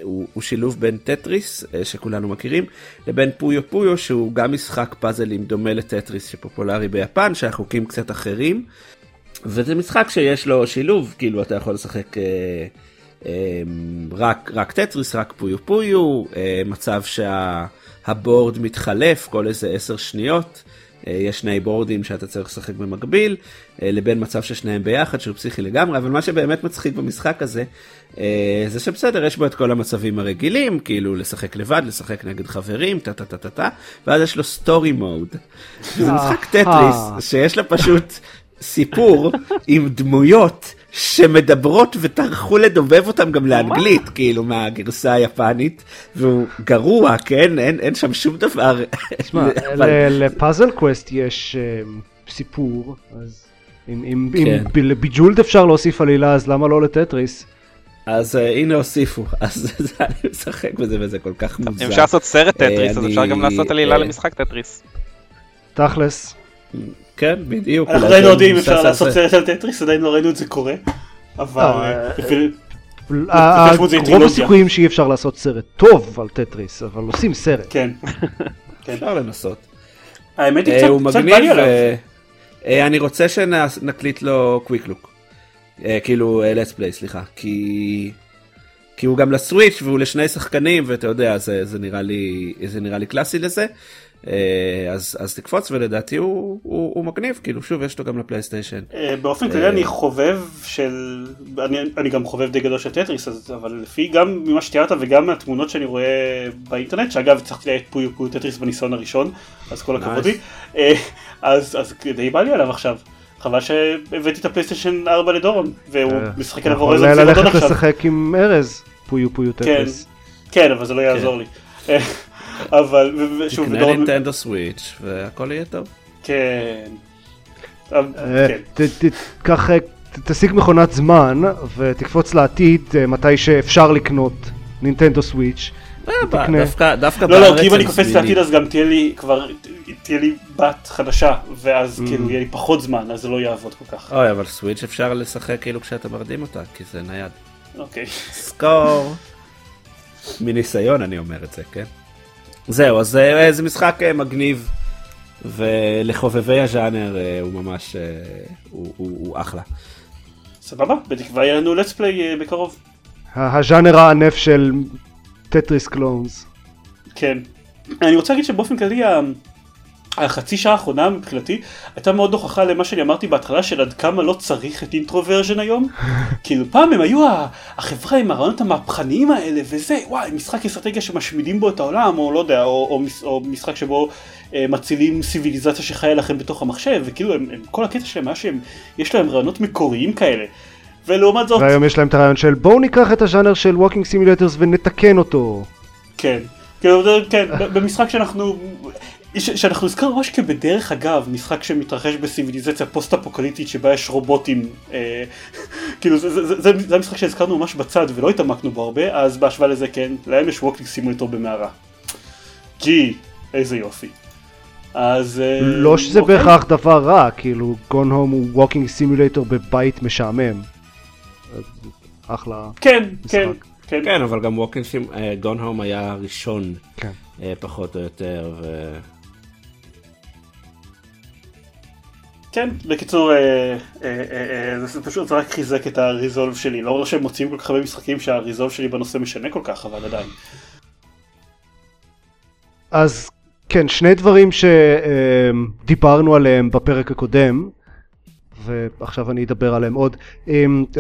הוא, הוא שילוב בין טטריס uh, שכולנו מכירים לבין Puyo Puyo שהוא גם משחק פאזלים דומה לטטריס שפופולרי ביפן שהחוקים קצת אחרים. וזה משחק שיש לו שילוב כאילו אתה יכול לשחק. Uh, אמ, רק, רק טטריס, רק Puyo Puyo, אה, מצב שה board מתחלף כל איזה עשר שניות. אה, יש שני board ים שאתה צריך לשחק במקביל, אה, לבין מצב ששניהם ביחד שהוא פסיכי לגמרי, אבל מה שבאמת מצחיק במשחק הזה, זה שבסדר, יש בו את כל המצבים הרגילים, כאילו לשחק לבד, לשחק נגד חברים, טה טה טה טה טה, ואז יש לו story mode. זה משחק טטריס, שיש לו פשוט סיפור עם דמויות שמדברות וטרחו לדובב אותם גם לאנגלית, כאילו מהגרסה היפנית, והוא גרוע, כן? אין, אין שם שום דבר. תשמע, ל Puzzle Quest יש uh, סיפור, אז אם, אם, כן. אם ל Bejeweled אפשר להוסיף עלילה, אז למה לא לטטריס? אז uh, הנה הוסיפו, אז אני משחק בזה וזה כל כך מוזר. אם אפשר לעשות סרט טטריס, אז אפשר גם לעשות עלילה למשחק טטריס. תכלס. כן, בדיוק. אנחנו עדיין לא יודעים אם אפשר לעשות סרט על טטריס, עדיין לא ראינו את זה קורה. אבל... אה, אה, רוב הסיכויים שאי אפשר לעשות סרט טוב על טטריס, אבל עושים סרט. כן. אפשר לנסות. האמת היא אה, קצת בא לי עליו. אני רוצה שנקליט לו quick look. כאילו let's play סליחה. כי... כי הוא גם ל Switch והוא לשני שחקנים ואתה יודע זה, זה נראה לי זה נראה לי קלאסי לזה אה, אז, אז תקפוץ ולדעתי הוא, הוא, הוא מגניב כאילו שוב יש לו גם לפלייסטיישן. אה, באופן כללי אני חובב של אני, אני גם חובב די גדול של טטריס אבל לפי גם ממה שתיארת וגם מהתמונות שאני רואה באינטרנט שאגב הצלחתי לאיית Puyo Puyo Tetris בניסיון הראשון אז כל הכבוד לי אה, אז, אז די בא לי עליו עכשיו. חבל שהבאתי את הפלייסטיישן 4 לדורון והוא משחק עליו אורז. יכול ללכת לשחק עם ארז פויו פויו טטריס. כן, כן אבל זה לא יעזור כן. לי. אבל שוב, תקנה נינטנדו סוויץ' והכל יהיה טוב. כן. אה, קח, אה, תשיג מכונת זמן ותקפוץ לעתיד אה, מתי שאפשר לקנות נינטנדו סוויץ'. דווקא דווקא לא לא כי אם אני קופץ לעתיד אז גם תהיה לי כבר תהיה לי בת חדשה ואז mm. כאילו יהיה לי פחות זמן אז זה לא יעבוד כל כך. אוי אבל סוויץ' אפשר לשחק כאילו כשאתה מרדים אותה כי זה נייד. אוקיי. סקור. מניסיון אני אומר את זה כן. זהו, אז אה, זה משחק אה, מגניב, ולחובבי הז'אנר אה, הוא ממש, הוא, הוא, הוא אחלה. סבבה, בתקווה יהיה לנו let's play בקרוב. הז'אנר הענף של Tetris clones. כן. אני רוצה להגיד שבאופן כללי החצי שעה האחרונה מבחינתי הייתה מאוד הוכחה למה שאני אמרתי בהתחלה של עד כמה לא צריך את Introversion היום. כאילו פעם הם היו החברה עם הרעיונות המהפכניים האלה וזה וואי משחק אסטרטגיה שמשמידים בו את העולם או לא יודע או, או, או משחק שבו אה, מצילים סיביליזציה שחיה לכם בתוך המחשב וכאילו הם, הם, כל הקטע שלהם היה שהם יש להם רעיונות מקוריים כאלה. ולעומת זאת... והיום יש להם את הרעיון של בואו ניקח את הז'אנר של walking simulators ונתקן אותו. כן. כאילו, כן, במשחק שאנחנו, שאנחנו נזכר ממש כבדרך אגב משחק שמתרחש בסיביליזציה פוסט אפוקליפטית שבה יש רובוטים אה, כאילו זה, זה, זה, זה המשחק שהזכרנו ממש בצד ולא התעמקנו בו הרבה אז בהשוואה לזה כן להם יש walking simulator במערה. gee איזה יופי. אז אה, לא שזה אוקיי. בהכרח דבר רע כאילו Gone Home הוא walking simulator בבית משעמם. אחלה כן כן כן כן אבל גם walking Gone Home היה הראשון כן. אה, פחות או יותר. ו... כן, בקיצור, אה, אה, אה, זה פשוט רק חיזק את ה resolve שלי. לא שהם מוצאים כל כך הרבה משחקים שה resolve שלי בנושא משנה כל כך, אבל עדיין. אז כן, שני דברים שדיברנו עליהם בפרק הקודם, ועכשיו אני אדבר עליהם עוד.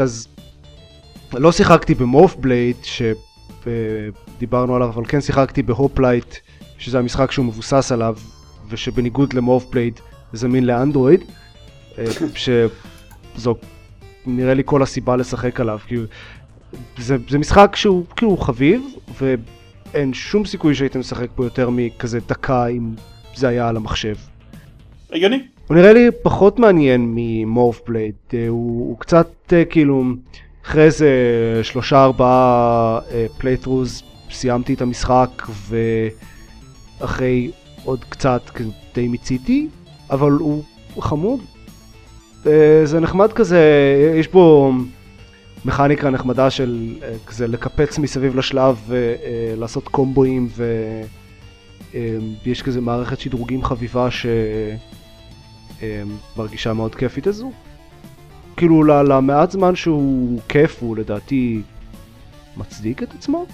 אז לא שיחקתי ב Morphblade, דיברנו עליו, אבל כן שיחקתי ב Hoplite, שזה המשחק שהוא מבוסס עליו, ושבניגוד ל Morphblade זמין לאנדרואיד, שזו נראה לי כל הסיבה לשחק עליו, כי זה, זה משחק שהוא כאילו חביב, ואין שום סיכוי שהייתם משחק בו יותר מכזה דקה אם זה היה על המחשב. הגיוני. הוא נראה לי פחות מעניין מ Morphblade, הוא, הוא קצת כאילו, אחרי איזה שלושה ארבעה playthroughs סיימתי את המשחק ואחרי עוד קצת די מיציתי, אבל הוא חמוד. זה נחמד כזה, יש בו מכניקה נחמדה של כזה לקפץ מסביב לשלב ולעשות קומבואים ויש כזה מערכת שדרוגים חביבה שמרגישה מאוד כיפית הזו. כאילו למעט זמן שהוא כיף הוא לדעתי מצדיק את עצמו.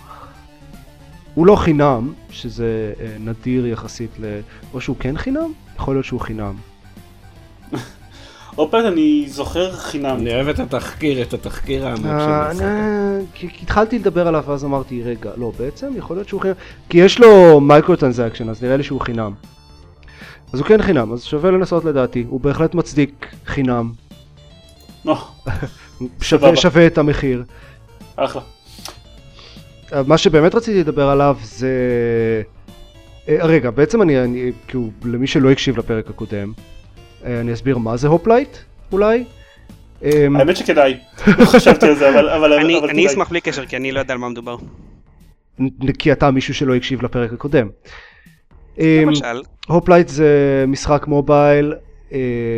הוא לא חינם, שזה נדיר יחסית ל... או שהוא כן חינם? יכול להיות שהוא חינם. אופן אני זוכר חינם. אני אוהב את התחקיר, את התחקיר העמוק של המשחק. כי התחלתי לדבר עליו ואז אמרתי רגע, לא בעצם יכול להיות שהוא חינם, כי יש לו microtransactions אז נראה לי שהוא חינם. אז הוא כן חינם, אז שווה לנסות לדעתי, הוא בהחלט מצדיק חינם. שווה, שווה את המחיר. אחלה. מה שבאמת רציתי לדבר עליו זה... רגע, בעצם אני, אני כאילו, למי שלא הקשיב לפרק הקודם, אני אסביר מה זה Hoplite אולי. האמת שכדאי, לא חשבתי על זה, אבל כדאי. אני אשמח בלי קשר, כי אני לא יודע על מה מדובר. כי אתה מישהו שלא הקשיב לפרק הקודם. למשל. Hoplite זה משחק mobile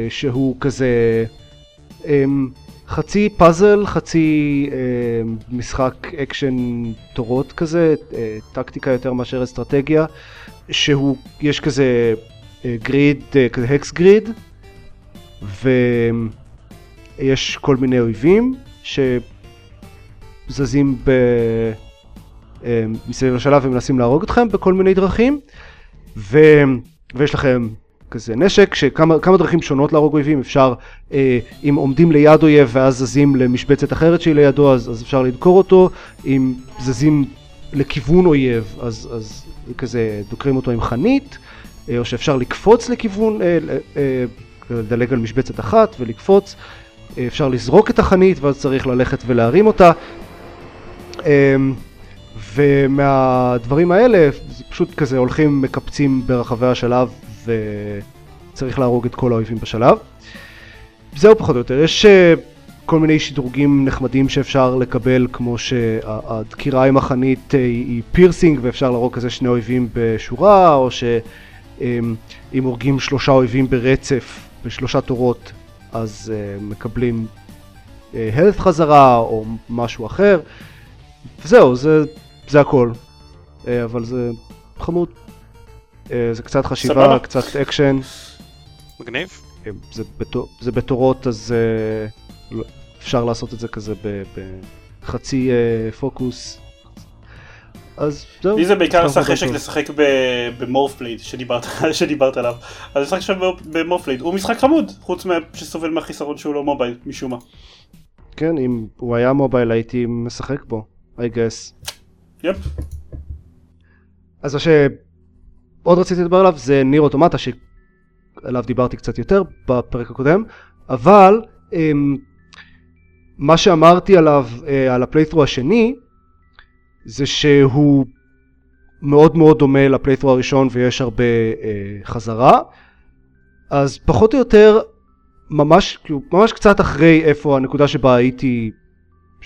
שהוא כזה חצי פאזל, חצי משחק אקשן תורות כזה, טקטיקה יותר מאשר אסטרטגיה, שהוא, יש כזה grid, כזה hex grid, ויש כל מיני אויבים שזזים ב... מסביב לשלב ומנסים להרוג אתכם בכל מיני דרכים, ו... ויש לכם כזה נשק, שכמה דרכים שונות להרוג אויבים, אפשר, אה, אם עומדים ליד אויב ואז זזים למשבצת אחרת שהיא לידו, אז, אז אפשר לדקור אותו, אם זזים לכיוון אויב, אז, אז כזה דוקרים אותו עם חנית, אה, או שאפשר לקפוץ לכיוון, אה, אה, לדלג על משבצת אחת ולקפוץ, אה, אפשר לזרוק את החנית ואז צריך ללכת ולהרים אותה. אה, ומהדברים האלה, זה פשוט כזה הולכים מקפצים ברחבי השלב וצריך להרוג את כל האויבים בשלב. זהו פחות או יותר, יש כל מיני שדרוגים נחמדים שאפשר לקבל כמו שהדקירה עם החנית היא פירסינג ואפשר להרוג כזה שני אויבים בשורה או שאם הורגים שלושה אויבים ברצף בשלושה תורות אז מקבלים health חזרה או משהו אחר וזהו זה, זה הכל אבל זה חמוד זה קצת חשיבה, סבבה. קצת אקשן. מגניב. זה, בתור, זה בתורות אז אה, אפשר לעשות את זה כזה בחצי אה, פוקוס. אז זהו. לי זה בעיקר עשה חשק לשחק ב Morphblade שדיברת, שדיברת עליו. אז לשחק עכשיו במורפלייד. הוא משחק חמוד, חוץ שסובל מהחיסרון שהוא לא mobile, משום מה. כן, אם הוא היה מובייל הייתי משחק בו, I guess. יפ. אז מה ש... עוד רציתי לדבר עליו זה ניר אוטומטה שעליו דיברתי קצת יותר בפרק הקודם אבל אמ, מה שאמרתי עליו אה, על הפלייתרו השני זה שהוא מאוד מאוד דומה לפלייתרו הראשון ויש הרבה אה, חזרה אז פחות או יותר ממש, כאילו, ממש קצת אחרי איפה הנקודה שבה הייתי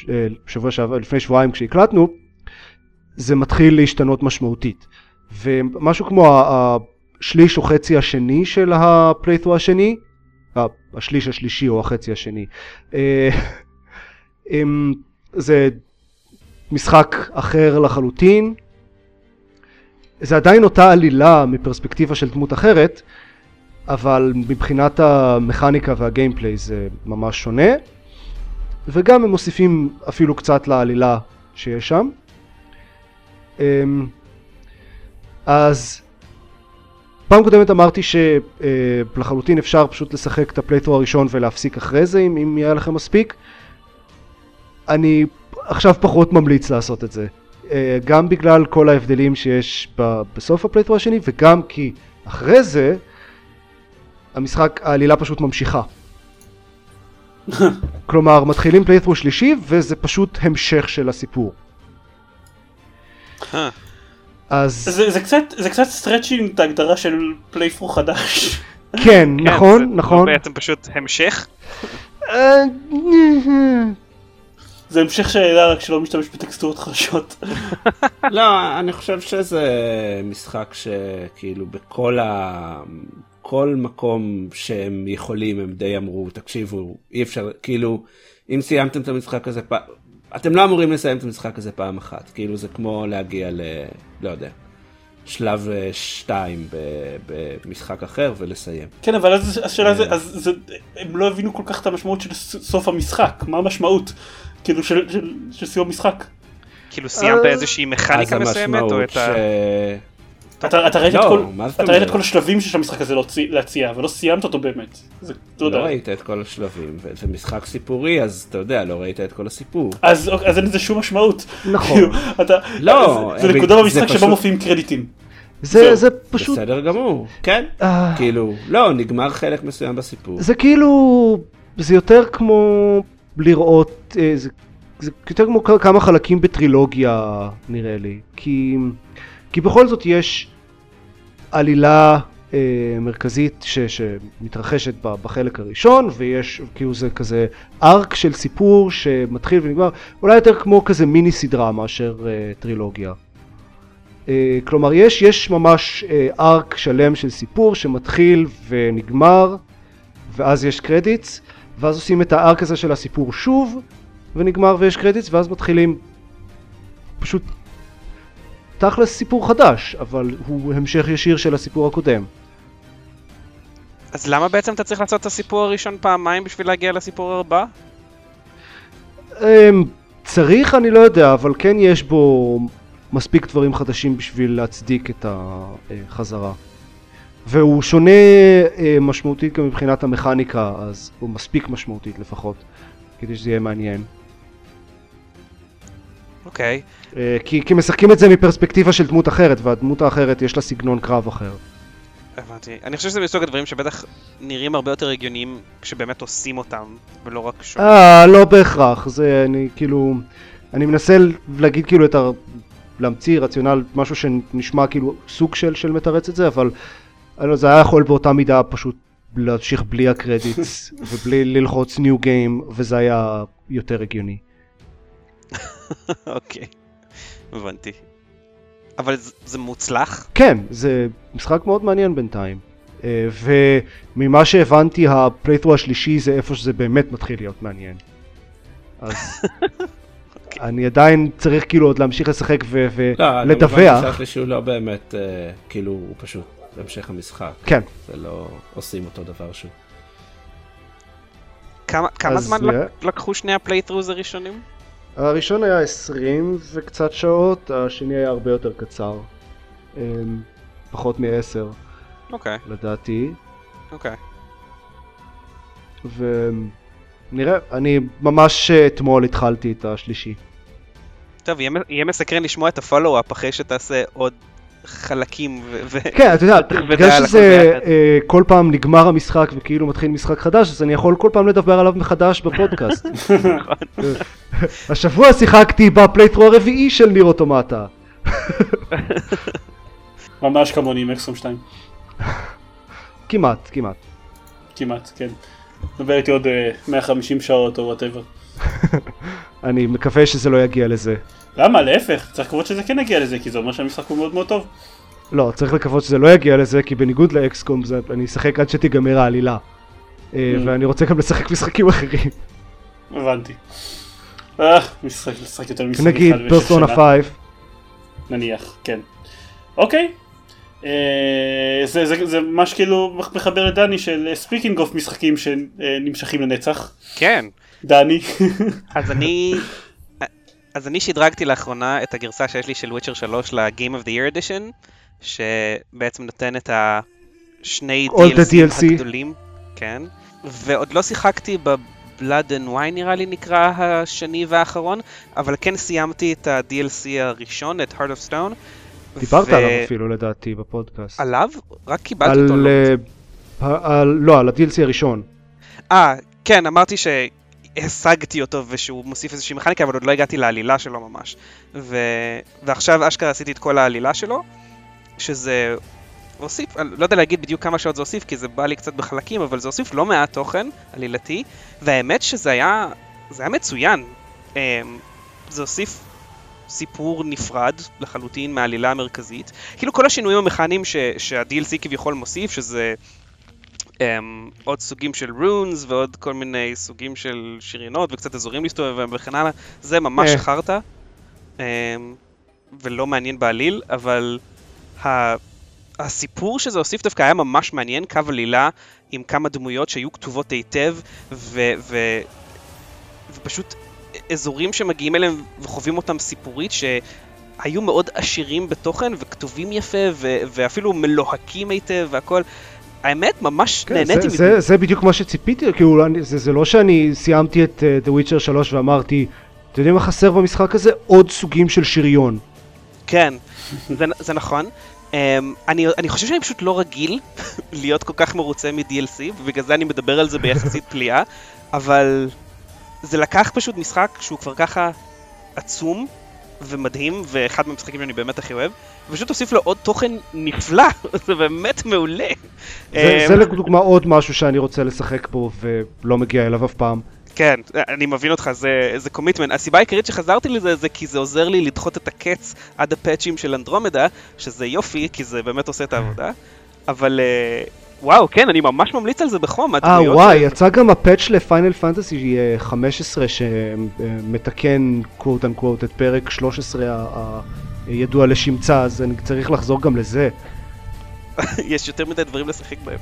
אה, שבוע שעבר, לפני שבועיים כשהקלטנו זה מתחיל להשתנות משמעותית. ומשהו כמו השליש או חצי השני של הפלייתרו השני, השליש השלישי או החצי השני, אה, זה משחק אחר לחלוטין, זה עדיין אותה עלילה מפרספקטיבה של דמות אחרת, אבל מבחינת המכניקה וה gameplay זה ממש שונה, וגם הם מוסיפים אפילו קצת לעלילה שיש שם. אז פעם קודמת אמרתי שלחלוטין אפשר פשוט לשחק את ה playthrough הראשון ולהפסיק אחרי זה אם, אם יהיה לכם מספיק. אני עכשיו פחות ממליץ לעשות את זה. אה, גם בגלל כל ההבדלים שיש בסוף ה playthrough השני, וגם כי אחרי זה, המשחק, העלילה פשוט ממשיכה. כלומר, מתחילים playthrough שלישי, וזה פשוט המשך של הסיפור. אה, אז זה, זה קצת, זה קצת stretching את ההגדרה של playthrough חדש. כן, כן, נכון, זה נכון. בעצם פשוט המשך. אה, זה המשך שאלה רק שלא משתמש בטקסטורות חדשות. לא, אני חושב שזה משחק שכאילו בכל ה... כל מקום שהם יכולים הם די אמרו תקשיבו אי אפשר כאילו אם סיימתם את המשחק הזה פעם אתם לא אמורים לסיים את המשחק הזה פעם אחת כאילו זה כמו להגיע ל... לא יודע. שלב 2 במשחק אחר ולסיים. כן, אבל אז השאלה זה, אז זה, הם לא הבינו כל כך את המשמעות של סוף המשחק, מה המשמעות? כאילו של, של, של סיום המשחק. כאילו סיימת אה, איזושהי מכניקה מסוימת, או את ה... אתה, אתה ראית, לא, את, כל, אתה ראית את? כל השלבים שיש למשחק הזה להציע, ולא סיימת אותו באמת. זה, לא. לא ראית את כל השלבים וזה משחק סיפורי אז אתה יודע לא ראית את כל הסיפור. אז, אז אין לזה שום משמעות. נכון. כאילו, אתה, לא, זה, זה אבל נקודה במשחק פשוט- שבה מופיעים קרדיטים. זה. זה פשוט, בסדר גמור כן אה, כאילו לא נגמר חלק מסוים בסיפור. זה כאילו, זה יותר כמו לראות, אה, זה, זה יותר כמו כמה חלקים בטרילוגיה נראה לי, כי, כי בכל זאת יש עלילה אה, מרכזית ש, שמתרחשת ב- בחלק הראשון, ויש כאילו זה כזה ארק של סיפור שמתחיל ונגמר, אולי יותר כמו כזה מיני סדרה מאשר אה, טרילוגיה. אה, כלומר יש, יש ממש אה, ארק שלם של סיפור שמתחיל ונגמר ואז יש קרדיטס, ואז עושים את הארק הזה של הסיפור שוב, ונגמר ויש קרדיטס, ואז מתחילים פשוט תכלס סיפור חדש, אבל הוא המשך ישיר של הסיפור הקודם. אז למה בעצם אתה צריך לעשות את הסיפור הראשון פעמיים בשביל להגיע לסיפור הבא? אמ, צריך אני לא יודע, אבל כן יש בו מספיק דברים חדשים בשביל להצדיק את החזרה. והוא שונה אה, משמעותית גם מבחינת המכניקה, אז הוא מספיק משמעותית לפחות, כדי שזה יהיה מעניין. אוקיי. אה, כי, כי משחקים את זה מפרספקטיבה של דמות אחרת, והדמות האחרת יש לה סגנון קרב אחר. הבנתי. אני חושב שזה מסוג הדברים שבטח נראים הרבה יותר הגיוניים כשבאמת עושים אותם, ולא רק שומעים. אה, לא בהכרח, זה אני כאילו, אני מנסה להגיד כאילו את ה... להמציא רציונל, משהו שנשמע כאילו סוג של, של מתרץ את זה, אבל לא, זה היה יכול באותה מידה פשוט להמשיך בלי ה credits ובלי ללחוץ new game, וזה היה יותר הגיוני. אוקיי. הבנתי. אבל זה- זה מוצלח? כן, זה משחק מאוד מעניין בינתיים. אה, וממה שהבנתי, ה playthrough השלישי זה איפה שזה באמת מתחיל להיות מעניין. אז אני עדיין צריך כאילו עוד להמשיך לשחק ו- לא, גם ולדווח. הבנתי שהשלישי הוא לא באמת אה, כאילו הוא פשוט המשך המשחק. כן. זה לא עושים אותו דבר שוב. כמה כמה זמן לק- לקחו שני ה playthroughs הראשונים? הראשון היה 20 וקצת שעות, השני היה הרבה יותר קצר. אמ, פחות מ-10 אוקיי, לדעתי. אוקיי. ונראה, אני ממש אה, אתמול התחלתי את השלישי. טוב, יהיה יהיה מסקרן לשמוע את הפולו-אפ אחרי שתעשה עוד חלקים ו... ו- כן, אתה יודע, בגלל שזה. אה, כל פעם נגמר המשחק וכאילו מתחיל משחק חדש, אז אני יכול כל פעם לדבר עליו מחדש בפודקאסט. השבוע שיחקתי בפלייטרו הרביעי של ניר אוטומטה. ממש כמוני עם אקסום 2. כמעט, כמעט. כמעט, כן. נדבר איתי עוד אה, 150 שעות או וואטאבר. אני מקווה שזה לא יגיע לזה. למה? להפך, צריך לקוות שזה כן יגיע לזה, כי זה אומר שהמשחק הוא מאוד מאוד טוב. לא, צריך לקוות שזה לא יגיע לזה, כי בניגוד לאקסקום אני אשחק עד שתיגמר העלילה. אה, Mm. ואני רוצה גם לשחק משחקים אחרים. הבנתי. אה, משחק, לשחק יותר משחק נגיד אחד במשך פרסונה שנה. 5. נניח, כן. אוקיי. אה, זה, זה, זה ממש כאילו מחבר לדני של speaking of משחקים שנמשכים לנצח. כן. דני. אז אני... אז אני שדרגתי לאחרונה את הגרסה שיש לי של Witcher 3 ל-Game of the Year Edition, שבעצם נותן את השני DLC. הגדולים, כן, ועוד לא שיחקתי ב- Blood and Wine נראה לי נקרא השני והאחרון, אבל כן סיימתי את ה-DLC הראשון, את Heart of Stone. דיברת ו- עליו אפילו לדעתי בפודקאסט. עליו? רק קיבלתי על, אותו. לא. אה, על, לא, על ה-DLC הראשון. אה, כן, אמרתי שהשגתי אותו ושהוא מוסיף איזושהי מכניקה, אבל עוד לא הגעתי לעלילה שלו ממש. ו... ועכשיו אשכרה עשיתי את כל העלילה שלו, שזה הוסיף, לא יודע להגיד בדיוק כמה שעות זה הוסיף, כי זה בא לי קצת בחלקים, אבל זה הוסיף לא מעט תוכן עלילתי, והאמת שזה היה, זה היה מצוין. אמ, זה הוסיף סיפור נפרד לחלוטין מהעלילה המרכזית. כאילו כל השינויים המכניים ש- שה-DLC כביכול מוסיף, שזה um, עוד סוגים של רונס ועוד כל מיני סוגים של שריונות וקצת אזורים להסתובב בהם וכן הלאה, זה ממש אה. חרטא um, ולא מעניין בעליל, אבל ה... הסיפור שזה הוסיף דווקא היה ממש מעניין, קו עלילה עם כמה דמויות שהיו כתובות היטב ו... ו... ופשוט אזורים שמגיעים אליהם וחווים אותם סיפורית שהיו מאוד עשירים בתוכן וכתובים יפה ו... ואפילו מלוהקים היטב והכל. האמת, ממש כן, נהניתי זה, זה, זה בדיוק מה שציפיתי, כאילו, אני, זה, זה לא שאני סיימתי את uh, The Witcher 3 ואמרתי, אתם יודעים מה חסר במשחק הזה? עוד סוגים של שריון. כן, זה, זה נכון. Um, אני, אני חושב שאני פשוט לא רגיל להיות כל כך מרוצה מ-DLC, ובגלל זה אני מדבר על זה ביחסית פליאה, אבל זה לקח פשוט משחק שהוא כבר ככה עצום ומדהים, ואחד מהמשחקים שאני באמת הכי אוהב, ופשוט הוסיף לו עוד תוכן נפלא, זה באמת מעולה. זה, אמ, זה לדוגמה עוד משהו שאני רוצה לשחק בו ולא מגיע אליו אף פעם. כן, אני מבין אותך, זה, זה קומיטמנט. הסיבה העיקרית שחזרתי לזה זה כי זה עוזר לי לדחות את הקץ עד הפאצ'ים של אנדרומדה, שזה יופי, כי זה באמת עושה את העבודה. אבל אה, וואו, כן, אני ממש ממליץ על זה בחום. אה וואי, של- יצא גם הפאץ' לפיינל פנטסי 15 שמתקן קוואט אנקוואט את פרק 13 ה- הידוע לשמצה, אז אני צריך לחזור גם לזה. יש יותר מדי דברים לשחק בהם.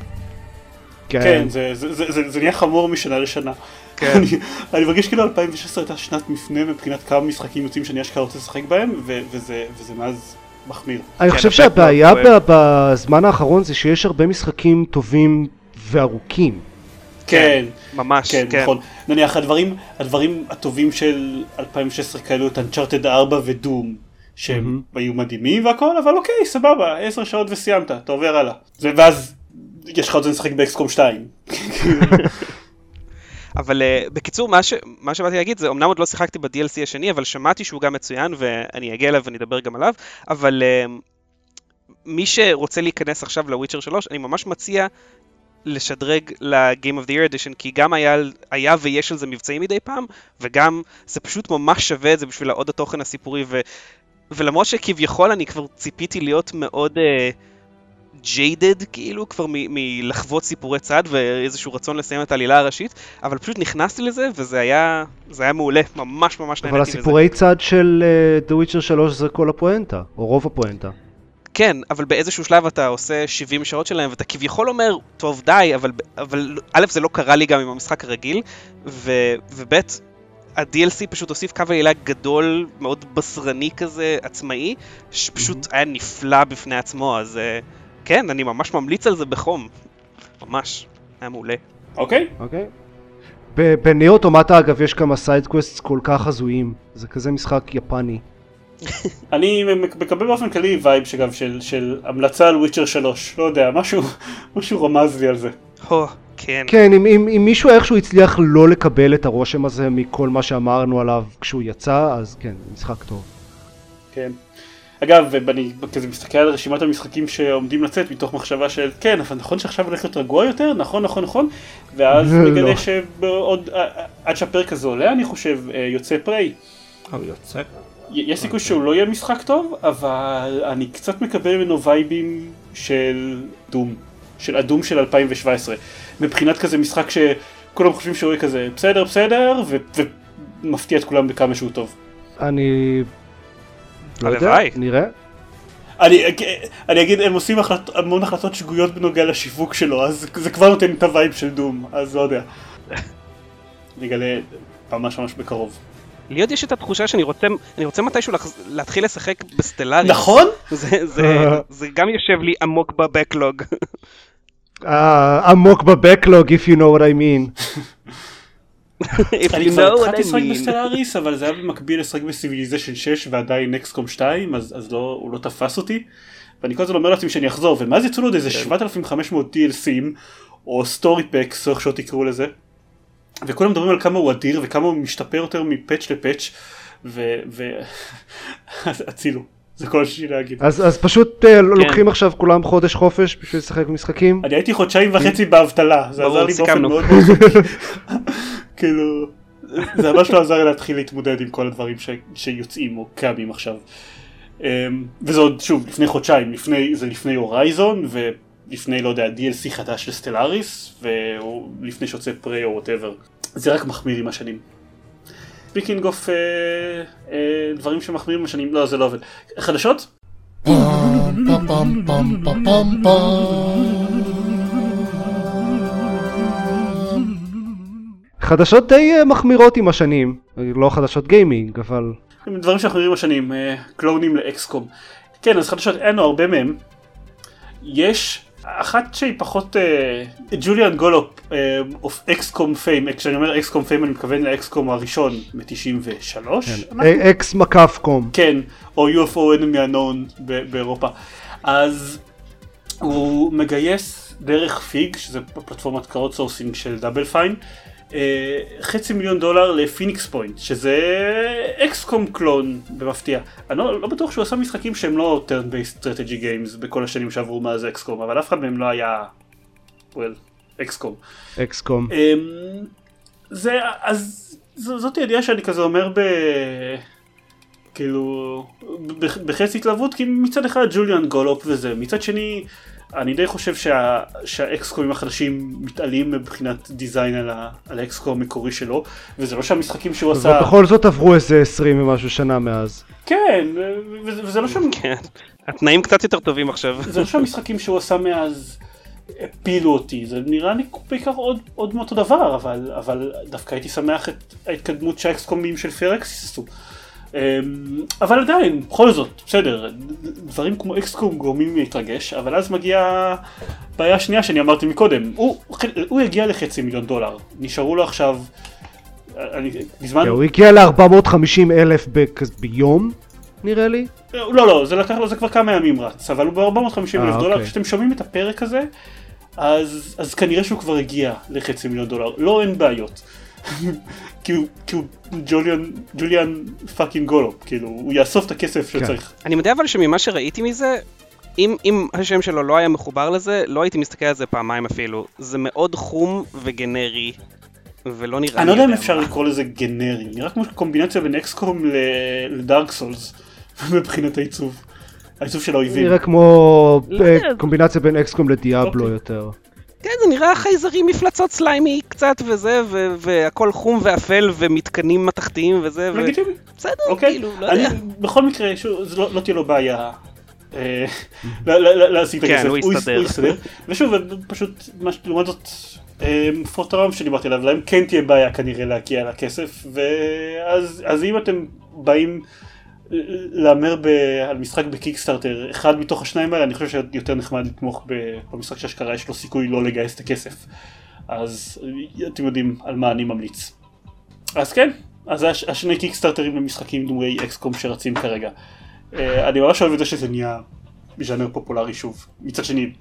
כן, זה, זה, זה, זה, זה נהיה חמור משנה לשנה. כן. אני, אני מרגיש כאילו 2016 הייתה שנת מפנה מבחינת כמה משחקים יוצאים שאני אשכרה רוצה לשחק בהם, ו, וזה, וזה מאז מחמיר. אני כן, חושב שהבעיה בזמן האחרון זה שיש הרבה משחקים טובים וארוכים. כן, ממש, כן, כן. נכון. נניח הדברים, הדברים הטובים של 2016 כאלו את Uncharted 4 ודום, שהם היו מדהימים והכל, אבל אוקיי, סבבה, 10 שעות וסיימת, אתה עובר הלאה. זה- ואז יש לך עוד זמן לשחק באקסקום 2. אבל uh, בקיצור, מה, ש... מה שבאתי להגיד זה, אמנם עוד לא שיחקתי ב-DLC השני, אבל שמעתי שהוא גם מצוין, ואני אגיע אליו ואני אדבר גם עליו, אבל uh, מי שרוצה להיכנס עכשיו לוויצ'ר 3, אני ממש מציע לשדרג ל-Game of the Year Edition, כי גם היה, היה ויש על זה מבצעים מדי פעם, וגם זה פשוט ממש שווה את זה בשביל העוד התוכן הסיפורי, ו... ולמרות שכביכול אני כבר ציפיתי להיות מאוד... Uh, ג'יידד כאילו כבר מלחוות סיפורי צד ואיזשהו רצון לסיים את העלילה הראשית אבל פשוט נכנסתי לזה וזה היה זה היה מעולה ממש ממש אבל נהניתי מזה. הסיפורי צד של uh, The Witcher 3 זה כל הפואנטה, או רוב הפואנטה. כן אבל באיזשהו שלב אתה עושה 70 שעות שלהם ואתה כביכול אומר טוב די אבל אבל א' זה לא קרה לי גם עם המשחק הרגיל ו, וב' ה-DLC פשוט הוסיף קו עלילה גדול מאוד בשרני כזה עצמאי שפשוט היה נפלא בפני עצמו אז אה, כן אני ממש ממליץ על זה בחום ממש היה מעולה. אוקיי? אוקיי? ב- ב Nier Automata אגב יש כמה sidequests כל כך הזויים, זה כזה משחק יפני. אני מקבל באופן כללי vibe שגם של, של המלצה על Witcher 3, לא יודע, משהו, משהו רמז לי על זה. הו, כן. כן, אם, אם, אם מישהו איכשהו הצליח לא לקבל את הרושם הזה מכל מה שאמרנו עליו כשהוא יצא, אז כן, משחק טוב. כן. אגב, אני כזה מסתכל על רשימת המשחקים שעומדים לצאת מתוך מחשבה של כן, אבל נכון שעכשיו הולך להיות רגוע יותר, נכון, נכון, נכון, ואז לא. מגלה שבעוד, עד שהפרק הזה עולה אני חושב, אה, יוצא Prey. הוא יוצא. יש סיכוי שהוא לא יהיה משחק טוב, אבל אני קצת מקבל ממנו וייבים של Doom, של ה Doom של 2017. מבחינת כזה משחק שכולם חושבים שהוא יהיה כזה בסדר, בסדר, ומפתיע את כולם בכמה שהוא טוב. אני... לא יודע, הלוואי. נראה. אני, אני אגיד, הם עושים החלט, המון החלטות שגויות בנוגע לשיווק שלו, אז זה כבר נותן את ה vibe של Doom, אז לא יודע. נגלה ממש ממש בקרוב. לי עוד יש את התחושה שאני רוצה, אני רוצה מתישהו לחז... להתחיל לשחק ב Stellaris. נכון? זה, זה, זה גם יושב לי עמוק ב backlog. אה, עמוק ב backlog, if you know what I mean. אני כבר התחלתי לשחק. ב Stellaris אבל זה היה במקביל לשחק ב Civilization 6 ועדיין XCOM 2 אז, אז לא, הוא לא תפס אותי ואני כל הזמן אומר לעצמי שאני אחזור ומאז יצאו לו עוד איזה 7,500 DLCים או story packs או איך שלא תקראו לזה וכולם מדברים על כמה הוא אדיר וכמה הוא משתפר יותר מפאץ' לפאץ' ו... ו... אז הצילו זה כל שיש לי להגיד. אז, אז פשוט אה, לוקחים עכשיו כולם חודש חופש בשביל לשחק במשחקים? אני הייתי חודשיים וחצי באבטלה זה עזר לי באופן. מאוד מאוד. כאילו זה ממש לא עזר להתחיל להתמודד עם כל הדברים ש... שיוצאים או קמים עכשיו. אמ, וזה עוד שוב לפני חודשיים לפני זה לפני Horizon ולפני לא יודע DLC חדש ל Stellaris ולפני שיוצא Prey או whatever זה רק מחמיר עם השנים. speaking of דברים שמחמירים השנים. לא זה לא עובד. חדשות חדשות די אה, מחמירות עם השנים, לא חדשות גיימינג, אבל... דברים שאנחנו רואים השנים, אה, קלונים ל XCOM. כן, אז חדשות, אין לנו הרבה מהם. יש אחת שהיא פחות, אה, ג'וליאן גולופ, of XCOM fame, כשאני אומר XCOM fame אני מתכוון ל XCOM הראשון מ-93. אה, אקס מקף קום. כן, או UFO enemy unknown באירופה. אז הוא מגייס דרך Fig, שזה פלטפורמת crowd sourcing של Double Fine, חצי מיליון דולר ל Phoenix Point, שזה XCOM clone במפתיע. אני לא, לא בטוח שהוא עשה משחקים שהם לא turn based strategy games בכל השנים שעברו מאז XCOM, אבל אף אחד מהם לא היה, well, אקסקום. אקס קום. אמ, זה, אז ז- זאת ידיעה שאני כזה אומר ב... כאילו, בחצי התלהבות, כי מצד אחד ג'וליאן גולופ וזה, מצד שני, אני די חושב שה, שהאקסקומים החדשים מתעלים מבחינת דיזיין על, ה, על האקסקום המקורי שלו, וזה לא שהמשחקים שהוא עשה... ובכל זאת עברו איזה 20 ומשהו שנה מאז. כן, וזה, וזה לא שם... כן. התנאים קצת יותר טובים עכשיו. זה לא שהמשחקים שהוא עשה מאז הפילו אותי, זה נראה לי בעיקר עוד, עוד מאותו דבר, אבל, אבל דווקא הייתי שמח את ההתקדמות שהאקסקומים של פרקס עשו. אמ, אבל עדיין, בכל זאת, בסדר, דברים כמו אקסקום גורמים לי להתרגש, אבל אז מגיעה בעיה השנייה שאני אמרתי מקודם, הוא, הוא יגיע לחצי מיליון דולר, נשארו לו עכשיו, אני, בזמן, הוא הגיע ל-450 אלף ביום, נראה לי. לא, לא, זה לקח לו, זה כבר כמה ימים רץ, אבל הוא ב-450 אלף אה, דולר, אוקיי. כשאתם שומעים את הפרק הזה, אז, אז כנראה שהוא כבר הגיע לחצי מיליון דולר, לא אין בעיות. כי הוא, כי הוא ג'וליאן, ג'וליאן fucking גולופ, כאילו, הוא יאסוף את הכסף כן. שצריך. אני מודה אבל שממה שראיתי מזה, אם, אם השם שלו לא היה מחובר לזה, לא הייתי מסתכל על זה פעמיים אפילו. זה מאוד חום וגנרי, ולא נראה. אני לא יודע אם יודע אפשר. לקרוא לזה גנרי, נראה כמו קומבינציה בין אקסקום לדארק סולס, מבחינת העיצוב. העיצוב של האויבים. נראה כמו לא אה, יודע. קומבינציה בין אקסקום לדיאבלו אוקיי. יותר. כן, זה נראה חייזרים מפלצות סליימי קצת וזה, ו- והכל חום ואפל ומתקנים מתכתיים וזה, ו... לגיטימי. בסדר, אוקיי, כאילו, לא אני, יודע. בכל מקרה, שוב, זה לא, לא תהיה לו בעיה אה, להשיג את כן, הכסף, הוא יסתדר. הוא יסתדר, ושוב, פשוט, מה ש- לעומת זאת, אה, פוטרם שדיברתי עליו, להם כן תהיה בעיה כנראה להגיע לכסף, ואז אז אם אתם באים להמר ב- על משחק בקיקסטארטר, אחד מתוך השניים האלה, אני חושב שיותר נחמד לתמוך במשחק שאשכרה יש לו סיכוי לא לגייס את הכסף, אז אתם יודעים על מה אני ממליץ. אז כן, אז הש- השני קיקסטארטרים למשחקים דמויי אקסקום שרצים כרגע. אה, אני ממש אוהב את זה שזה נהיה ז'אנר פופולרי שוב. מצד שני,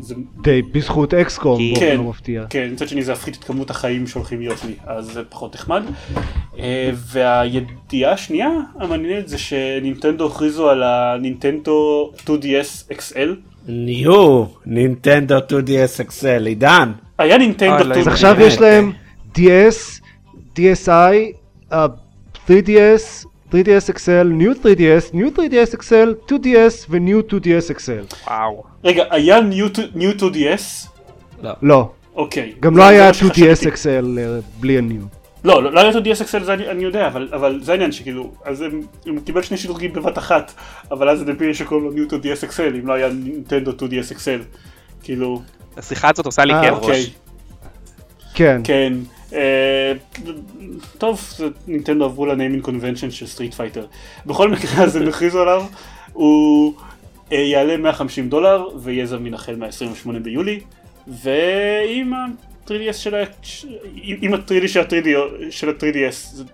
זה, די בזכות אקסקום, כי- באופן כן. לא מפתיע. כן, מצד שני זה יפחית את כמות החיים שהולכים להיות לי, אז זה פחות נחמד. אה, והידיעה השנייה המעניינת זה שנינטנדו הכריזו על הנינטנדו 2DS XL. ניו, נינטנדו 2DS אקסל, עידן. היה נינטנדו אה, לא, 2DS. אז עכשיו יש להם DS, DSi, uh, 3DS, 3DS XL, New 3DS, New 3DS XL, 2DS ו-New 2DS XL. וואו. רגע, היה New 2DS? לא, אוקיי. גם לא היה מה שחשבתי. 2DS XL אה, בלי ה-New. לא, לא לא היה את ה-DSXL, זה אני, אני יודע, אבל, אבל זה העניין שכאילו, אז הם, הם קיבל שני שדרוגים בבת אחת, אבל אז זה דביל שקוראים לו ניוטו DSXL, אם לא היה נינטנדו 2DSXL, כאילו, השיחה הזאת עושה לי אה, כאב אוקיי, ראש. כן, כן, טוב, זה, נינטנדו עברו ל naming convention של Street Fighter, בכל מקרה אז הם הכריזו עליו, הוא אה, יעלה 150 דולר ויהיה זמין החל מה-28 ביולי, ועם ה-3DS של ה... עם ה-3D של ה-3D של ה-3DS, זה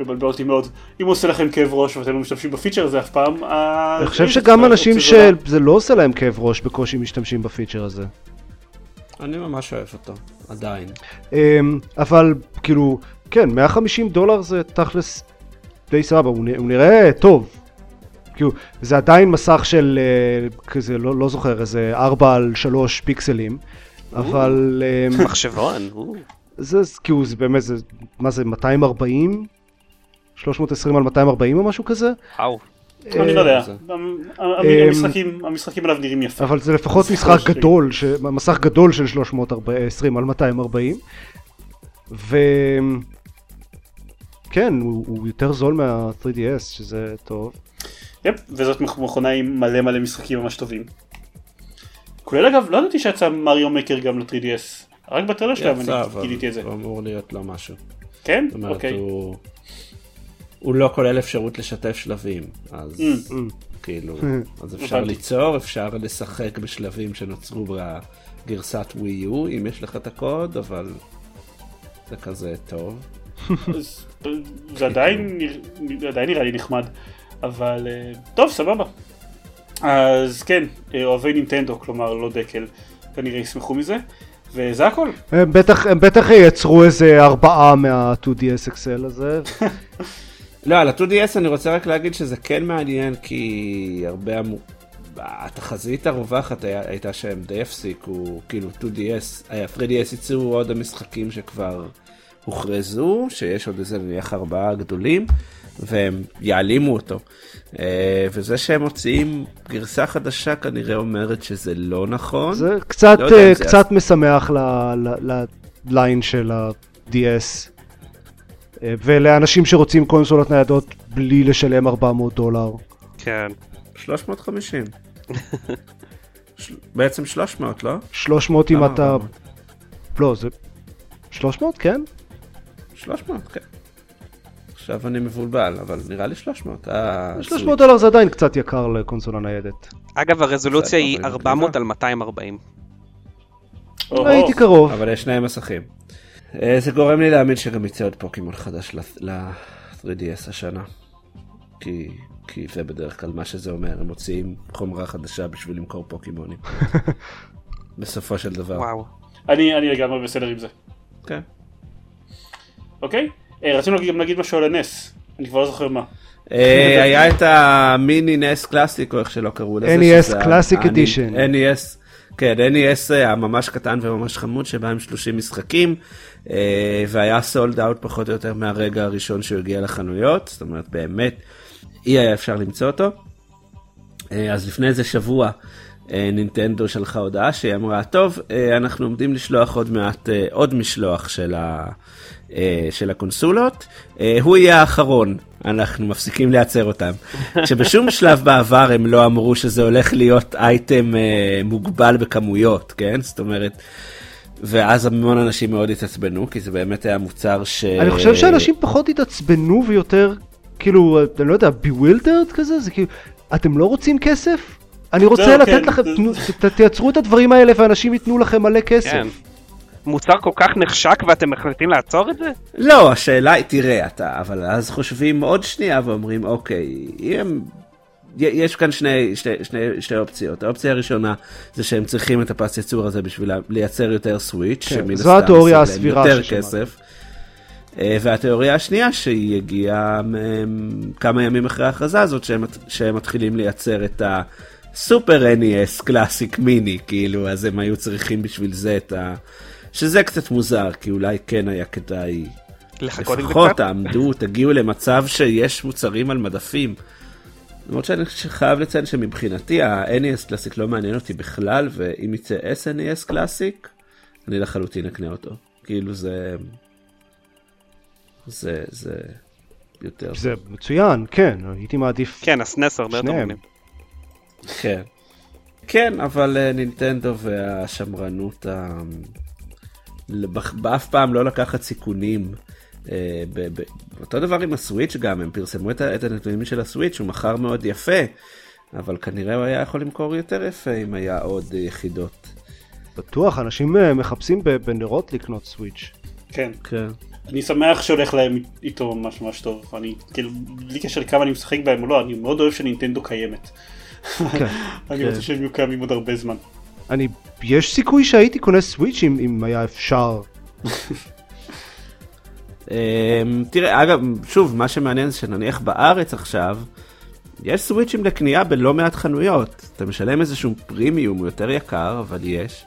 מבלבל אותי מאוד. אם הוא עושה לכם כאב ראש ואתם לא משתמשים בפיצ'ר הזה אף פעם, ה- אני חושב שגם אנשים זולה. שזה לא עושה להם כאב ראש בקושי משתמשים בפיצ'ר הזה. אני ממש אוהב אותו, עדיין. אמ, אבל כאילו, כן, 150 דולר זה תכלס די סבבה, הוא נ- הוא נראה טוב. כאילו, זה עדיין מסך של אה, כזה, לא, לא זוכר, איזה 4 על 3 פיקסלים, אבל אמ, מחשבון. זה כאילו, זה באמת, זה, מה זה, 240? 320 על 240 או משהו כזה? וואו. אני לא יודע, אמ, המשחקים המשחקים עליו נראים יפה. אבל זה לפחות משחק. גדול, ש... מסך גדול של 320 על 240 ו... כן, הוא, יותר זול מה-3DS, שזה טוב. יפ, וזאת מכונה עם מלא מלא משחקים ממש טובים. כולל אגב, לא ידעתי שיצא מריו מקר גם ל-3DS. רק בטריילר שלהם יצא, אני אבל גיליתי את זה. הוא אמור להיות לו משהו. כן? זאת אומרת, אוקיי. הוא... הוא לא כולל אפשרות לשתף שלבים, אז Mm. כאילו, אז אפשר. ליצור, אפשר לשחק בשלבים שנוצרו בגרסת ווי יו, אם יש לך את הקוד, אבל זה כזה טוב. זה עדיין נרא- עדיין נראה לי נחמד. אבל אה, טוב, סבבה. אז כן, אה, אוהבי נינטנדו, כלומר לא דקל, כנראה ישמחו מזה. וזה הכל. הם בטח, הם בטח ייצרו איזה ארבעה מה-2DS XL הזה. לא, על ה-2DS אני רוצה רק להגיד שזה כן מעניין, כי הרבה אמרו... התחזית הרווחת היה, הייתה שהם די הפסיקו, כאילו 2DS, היה 3DS יצאו עוד המשחקים שכבר הוכרזו, שיש עוד איזה נניח ארבעה גדולים, והם יעלימו אותו. אה, וזה שהם מוציאים גרסה חדשה כנראה אומרת שזה לא נכון. זה קצת, לא יודע אה, זה קצת משמח ל- ל- לליין של ה-DS. אה, ולאנשים שרוצים קונסולות ניידות בלי לשלם 400 דולר. כן. 350. של- בעצם 300, לא? 300 אם למה אתה... 400? לא, זה... 300, כן? 300, כן. עכשיו אני מבולבל, אבל נראה לי 300. אה, 300 דולר זה עדיין קצת יקר לקונסולה ניידת. אגב, הרזולוציה היא בסדר, 400 על 240. או-הו. הייתי קרוב. אבל יש שני מסכים. אה, זה גורם לי להאמין שגם יצא עוד פוקימון חדש ל-3DS השנה. כי, כי זה בדרך כלל מה שזה אומר, הם מוציאים חומרה חדשה בשביל למכור פוקימונים. בסופו של דבר. וואו. אני אני לגמרי בסדר עם זה. כן. אוקיי? אה, רצינו גם להגיד משהו על הנס. אני כבר לא זוכר מה. אה, היה את המיני נס קלאסיק או איך שלא קראו לזה. NES ה- Edition. NES, כן, NES הממש קטן וממש חמוד שבא עם 30 משחקים והיה סולד אאוט פחות או יותר מהרגע הראשון שהוא הגיע לחנויות, זאת אומרת באמת אי היה אפשר למצוא אותו. אה, אז לפני איזה שבוע אה, נינטנדו שלחה הודעה שהיא אמרה, טוב, אה, אנחנו עומדים לשלוח עוד מעט אה, עוד משלוח של, ה, אה, של הקונסולות, אה, הוא יהיה האחרון, אנחנו מפסיקים לייצר אותם. שבשום שלב בעבר הם לא אמרו שזה הולך להיות אייטם אה, מוגבל בכמויות, כן? זאת אומרת... ואז המון אנשים מאוד התעצבנו, כי זה באמת היה מוצר ש... אני חושב שאנשים פחות התעצבנו ויותר, כאילו, אני לא יודע, bewildered כזה? זה כאילו, אתם לא רוצים כסף? אני רוצה זהו, לתת כן. לכם, תייצרו את הדברים האלה ואנשים ייתנו לכם מלא כסף. כן. מוצר כל כך נחשק ואתם מחליטים לעצור את זה? לא, השאלה היא, תראה, אתה, אבל אז חושבים עוד שנייה ואומרים, אוקיי, אם... יש כאן שני, שני, שני, שתי אופציות. האופציה הראשונה זה שהם צריכים את הפס ייצור הזה בשביל לייצר יותר סוויץ', כן, שמן זו הסתם התיאוריה ישיג להם הסבירה יותר ששמעתי. כסף. אה, והתיאוריה השנייה שהיא הגיעה כמה ימים אחרי ההכרזה הזאת שהם, שהם מתחילים לייצר את הסופר NES קלאסיק מיני כאילו אז הם היו צריכים בשביל זה את ה... שזה קצת מוזר כי אולי כן היה כדאי לחכות עם זה לפחות? תעמדו תגיעו למצב שיש מוצרים על מדפים. למרות שאני חייב לציין שמבחינתי ה-NES קלאסיק לא מעניין אותי בכלל ואם יצא SNES קלאסיק אני לחלוטין אקנה אותו כאילו זה זה זה יותר זה מצוין, כן, הייתי מעדיף... כן, הסנס הרבה יותר. מגניב. כן כן אבל אה, נינטנדו והשמרנות ה... באף פעם לא לקחת סיכונים. אה, ב- ב- אותו דבר עם הסוויץ' גם הם פרסמו את ה- את הנתונים של הסוויץ' הוא מכר מאוד יפה אבל כנראה הוא היה יכול למכור יותר יפה אם היה עוד יחידות בטוח, אנשים אה, מחפשים ב- בנרות לקנות סוויץ'. כן. כן. אני שמח שהולך להם איתו ממש ממש טוב. אני כאילו, בלי קשר לכמה אני משחק בהם או לא, אני מאוד אוהב שנינטנדו קיימת. כן. אני כן. רוצה שהם יהיו קיימים עוד הרבה זמן. אני, יש סיכוי שהייתי קונה סוויץ' אם, אם היה אפשר. אמ, תראה, אגב, שוב, מה שמעניין זה שנניח בארץ עכשיו, יש סוויצ'ים לקנייה בלא מעט חנויות. אתה משלם איזשהו פרימיום, הוא יותר יקר, אבל יש.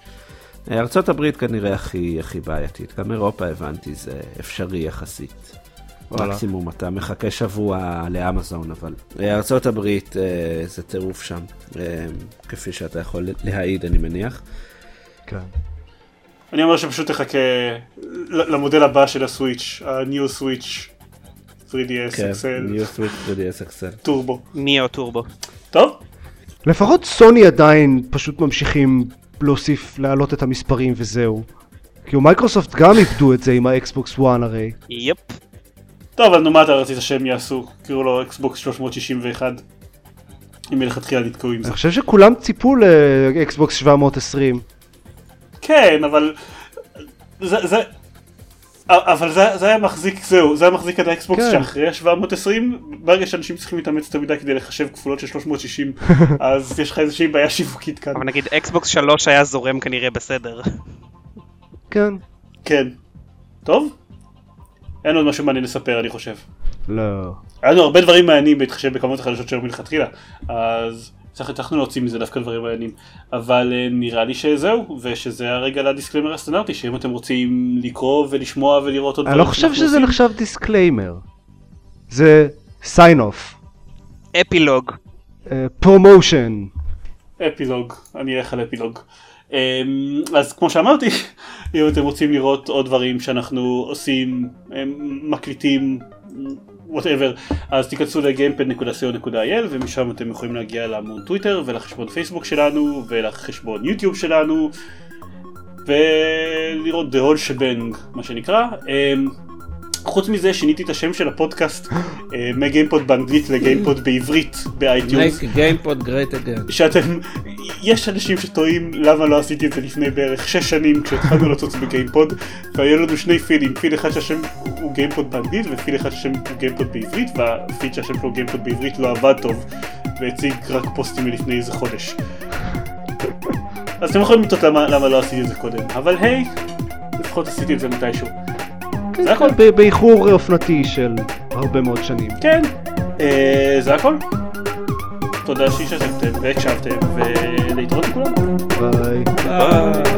הברית כנראה הכי, הכי בעייתית, גם אירופה הבנתי, זה אפשרי יחסית. וואלה. מקסימום אתה מחכה שבוע לאמזון, אבל ארצות הברית אה, זה טירוף שם, אה, כפי שאתה יכול להעיד, אני מניח. כן. אני אומר שפשוט תחכה למודל הבא של ה Switch, ה-New Switch 3DS כן, XL New Switch 3DS XL. טורבו. Neo טורבו. טוב? לפחות סוני עדיין פשוט ממשיכים להוסיף, להעלות את המספרים וזהו. כאילו מייקרוסופט גם איבדו את זה עם האקסבוקס 1 הרי. יפ. טוב, אז נו מה אתה רצית שהם יעשו? קראו לו אקסבוקס 361. אם מלכתחילה נתקעו עם זה. אני חושב שכולם ציפו לאקסבוקס 720. כן, אבל... זה... זה... אבל זה, זה היה מחזיק, זהו, זה היה מחזיק עד האקסבוקס כן. שאחרי ה-720, ברגע שאנשים צריכים להתאמץ יותר מדי כדי לחשב כפולות של 360, אז יש לך איזושהי בעיה שיווקית כאן. אבל נגיד אקסבוקס 3 היה זורם כנראה בסדר. כן. כן. טוב? אין עוד משהו מעניין לספר אני חושב. לא. היה לנו הרבה דברים מעניינים בהתחשב בכמות החדשות שהיו מלכתחילה, אז צריך הצלחנו להוציא מזה דווקא דברים מעניינים. אבל אה, נראה לי שזהו, ושזה הרגע ל disclaimer הסטנדרטי, שאם אתם רוצים לקרוא ולשמוע ולראות עוד אני דברים לא חושב שזה עושים, נחשב disclaimer. זה sign off. אפילוג. promotion. אפילוג, אני אלך על אפילוג. אמ, אז כמו שאמרתי, אם אתם רוצים לראות עוד דברים שאנחנו עושים, אמ, מקליטים, whatever, אז תיכנסו ל-gamepad.co.il ומשם אתם יכולים להגיע לעמוד טוויטר ולחשבון פייסבוק שלנו ולחשבון יוטיוב שלנו ולראות whole shebang מה שנקרא. חוץ מזה שיניתי את השם של הפודקאסט אה, מגיימפוד באנגלית לגיימפוד בעברית ב iTunes. GamePod great again. שאתם, יש אנשים שתוהים למה לא עשיתי את זה לפני בערך 6 שנים כשהתחלנו לצוץ בגיימפוד והיו לנו שני פידים, פיד אחד שהשם הוא גיימפוד באנגלית ופיד אחד שהשם הוא גיימפוד בעברית והפיד שהשם שלו גיימפוד בעברית לא עבד טוב והציג רק פוסטים מלפני איזה חודש. אז אתם יכולים לתהות למה, למה לא עשיתי את זה קודם, אבל היי, לפחות עשיתי את זה מתישהו. זה הכל. באיחור אופנתי של הרבה מאוד שנים. כן, אה, זה הכל. תודה שהשתתפתם והקשבתם ולהתראות לכולם. ביי. איזה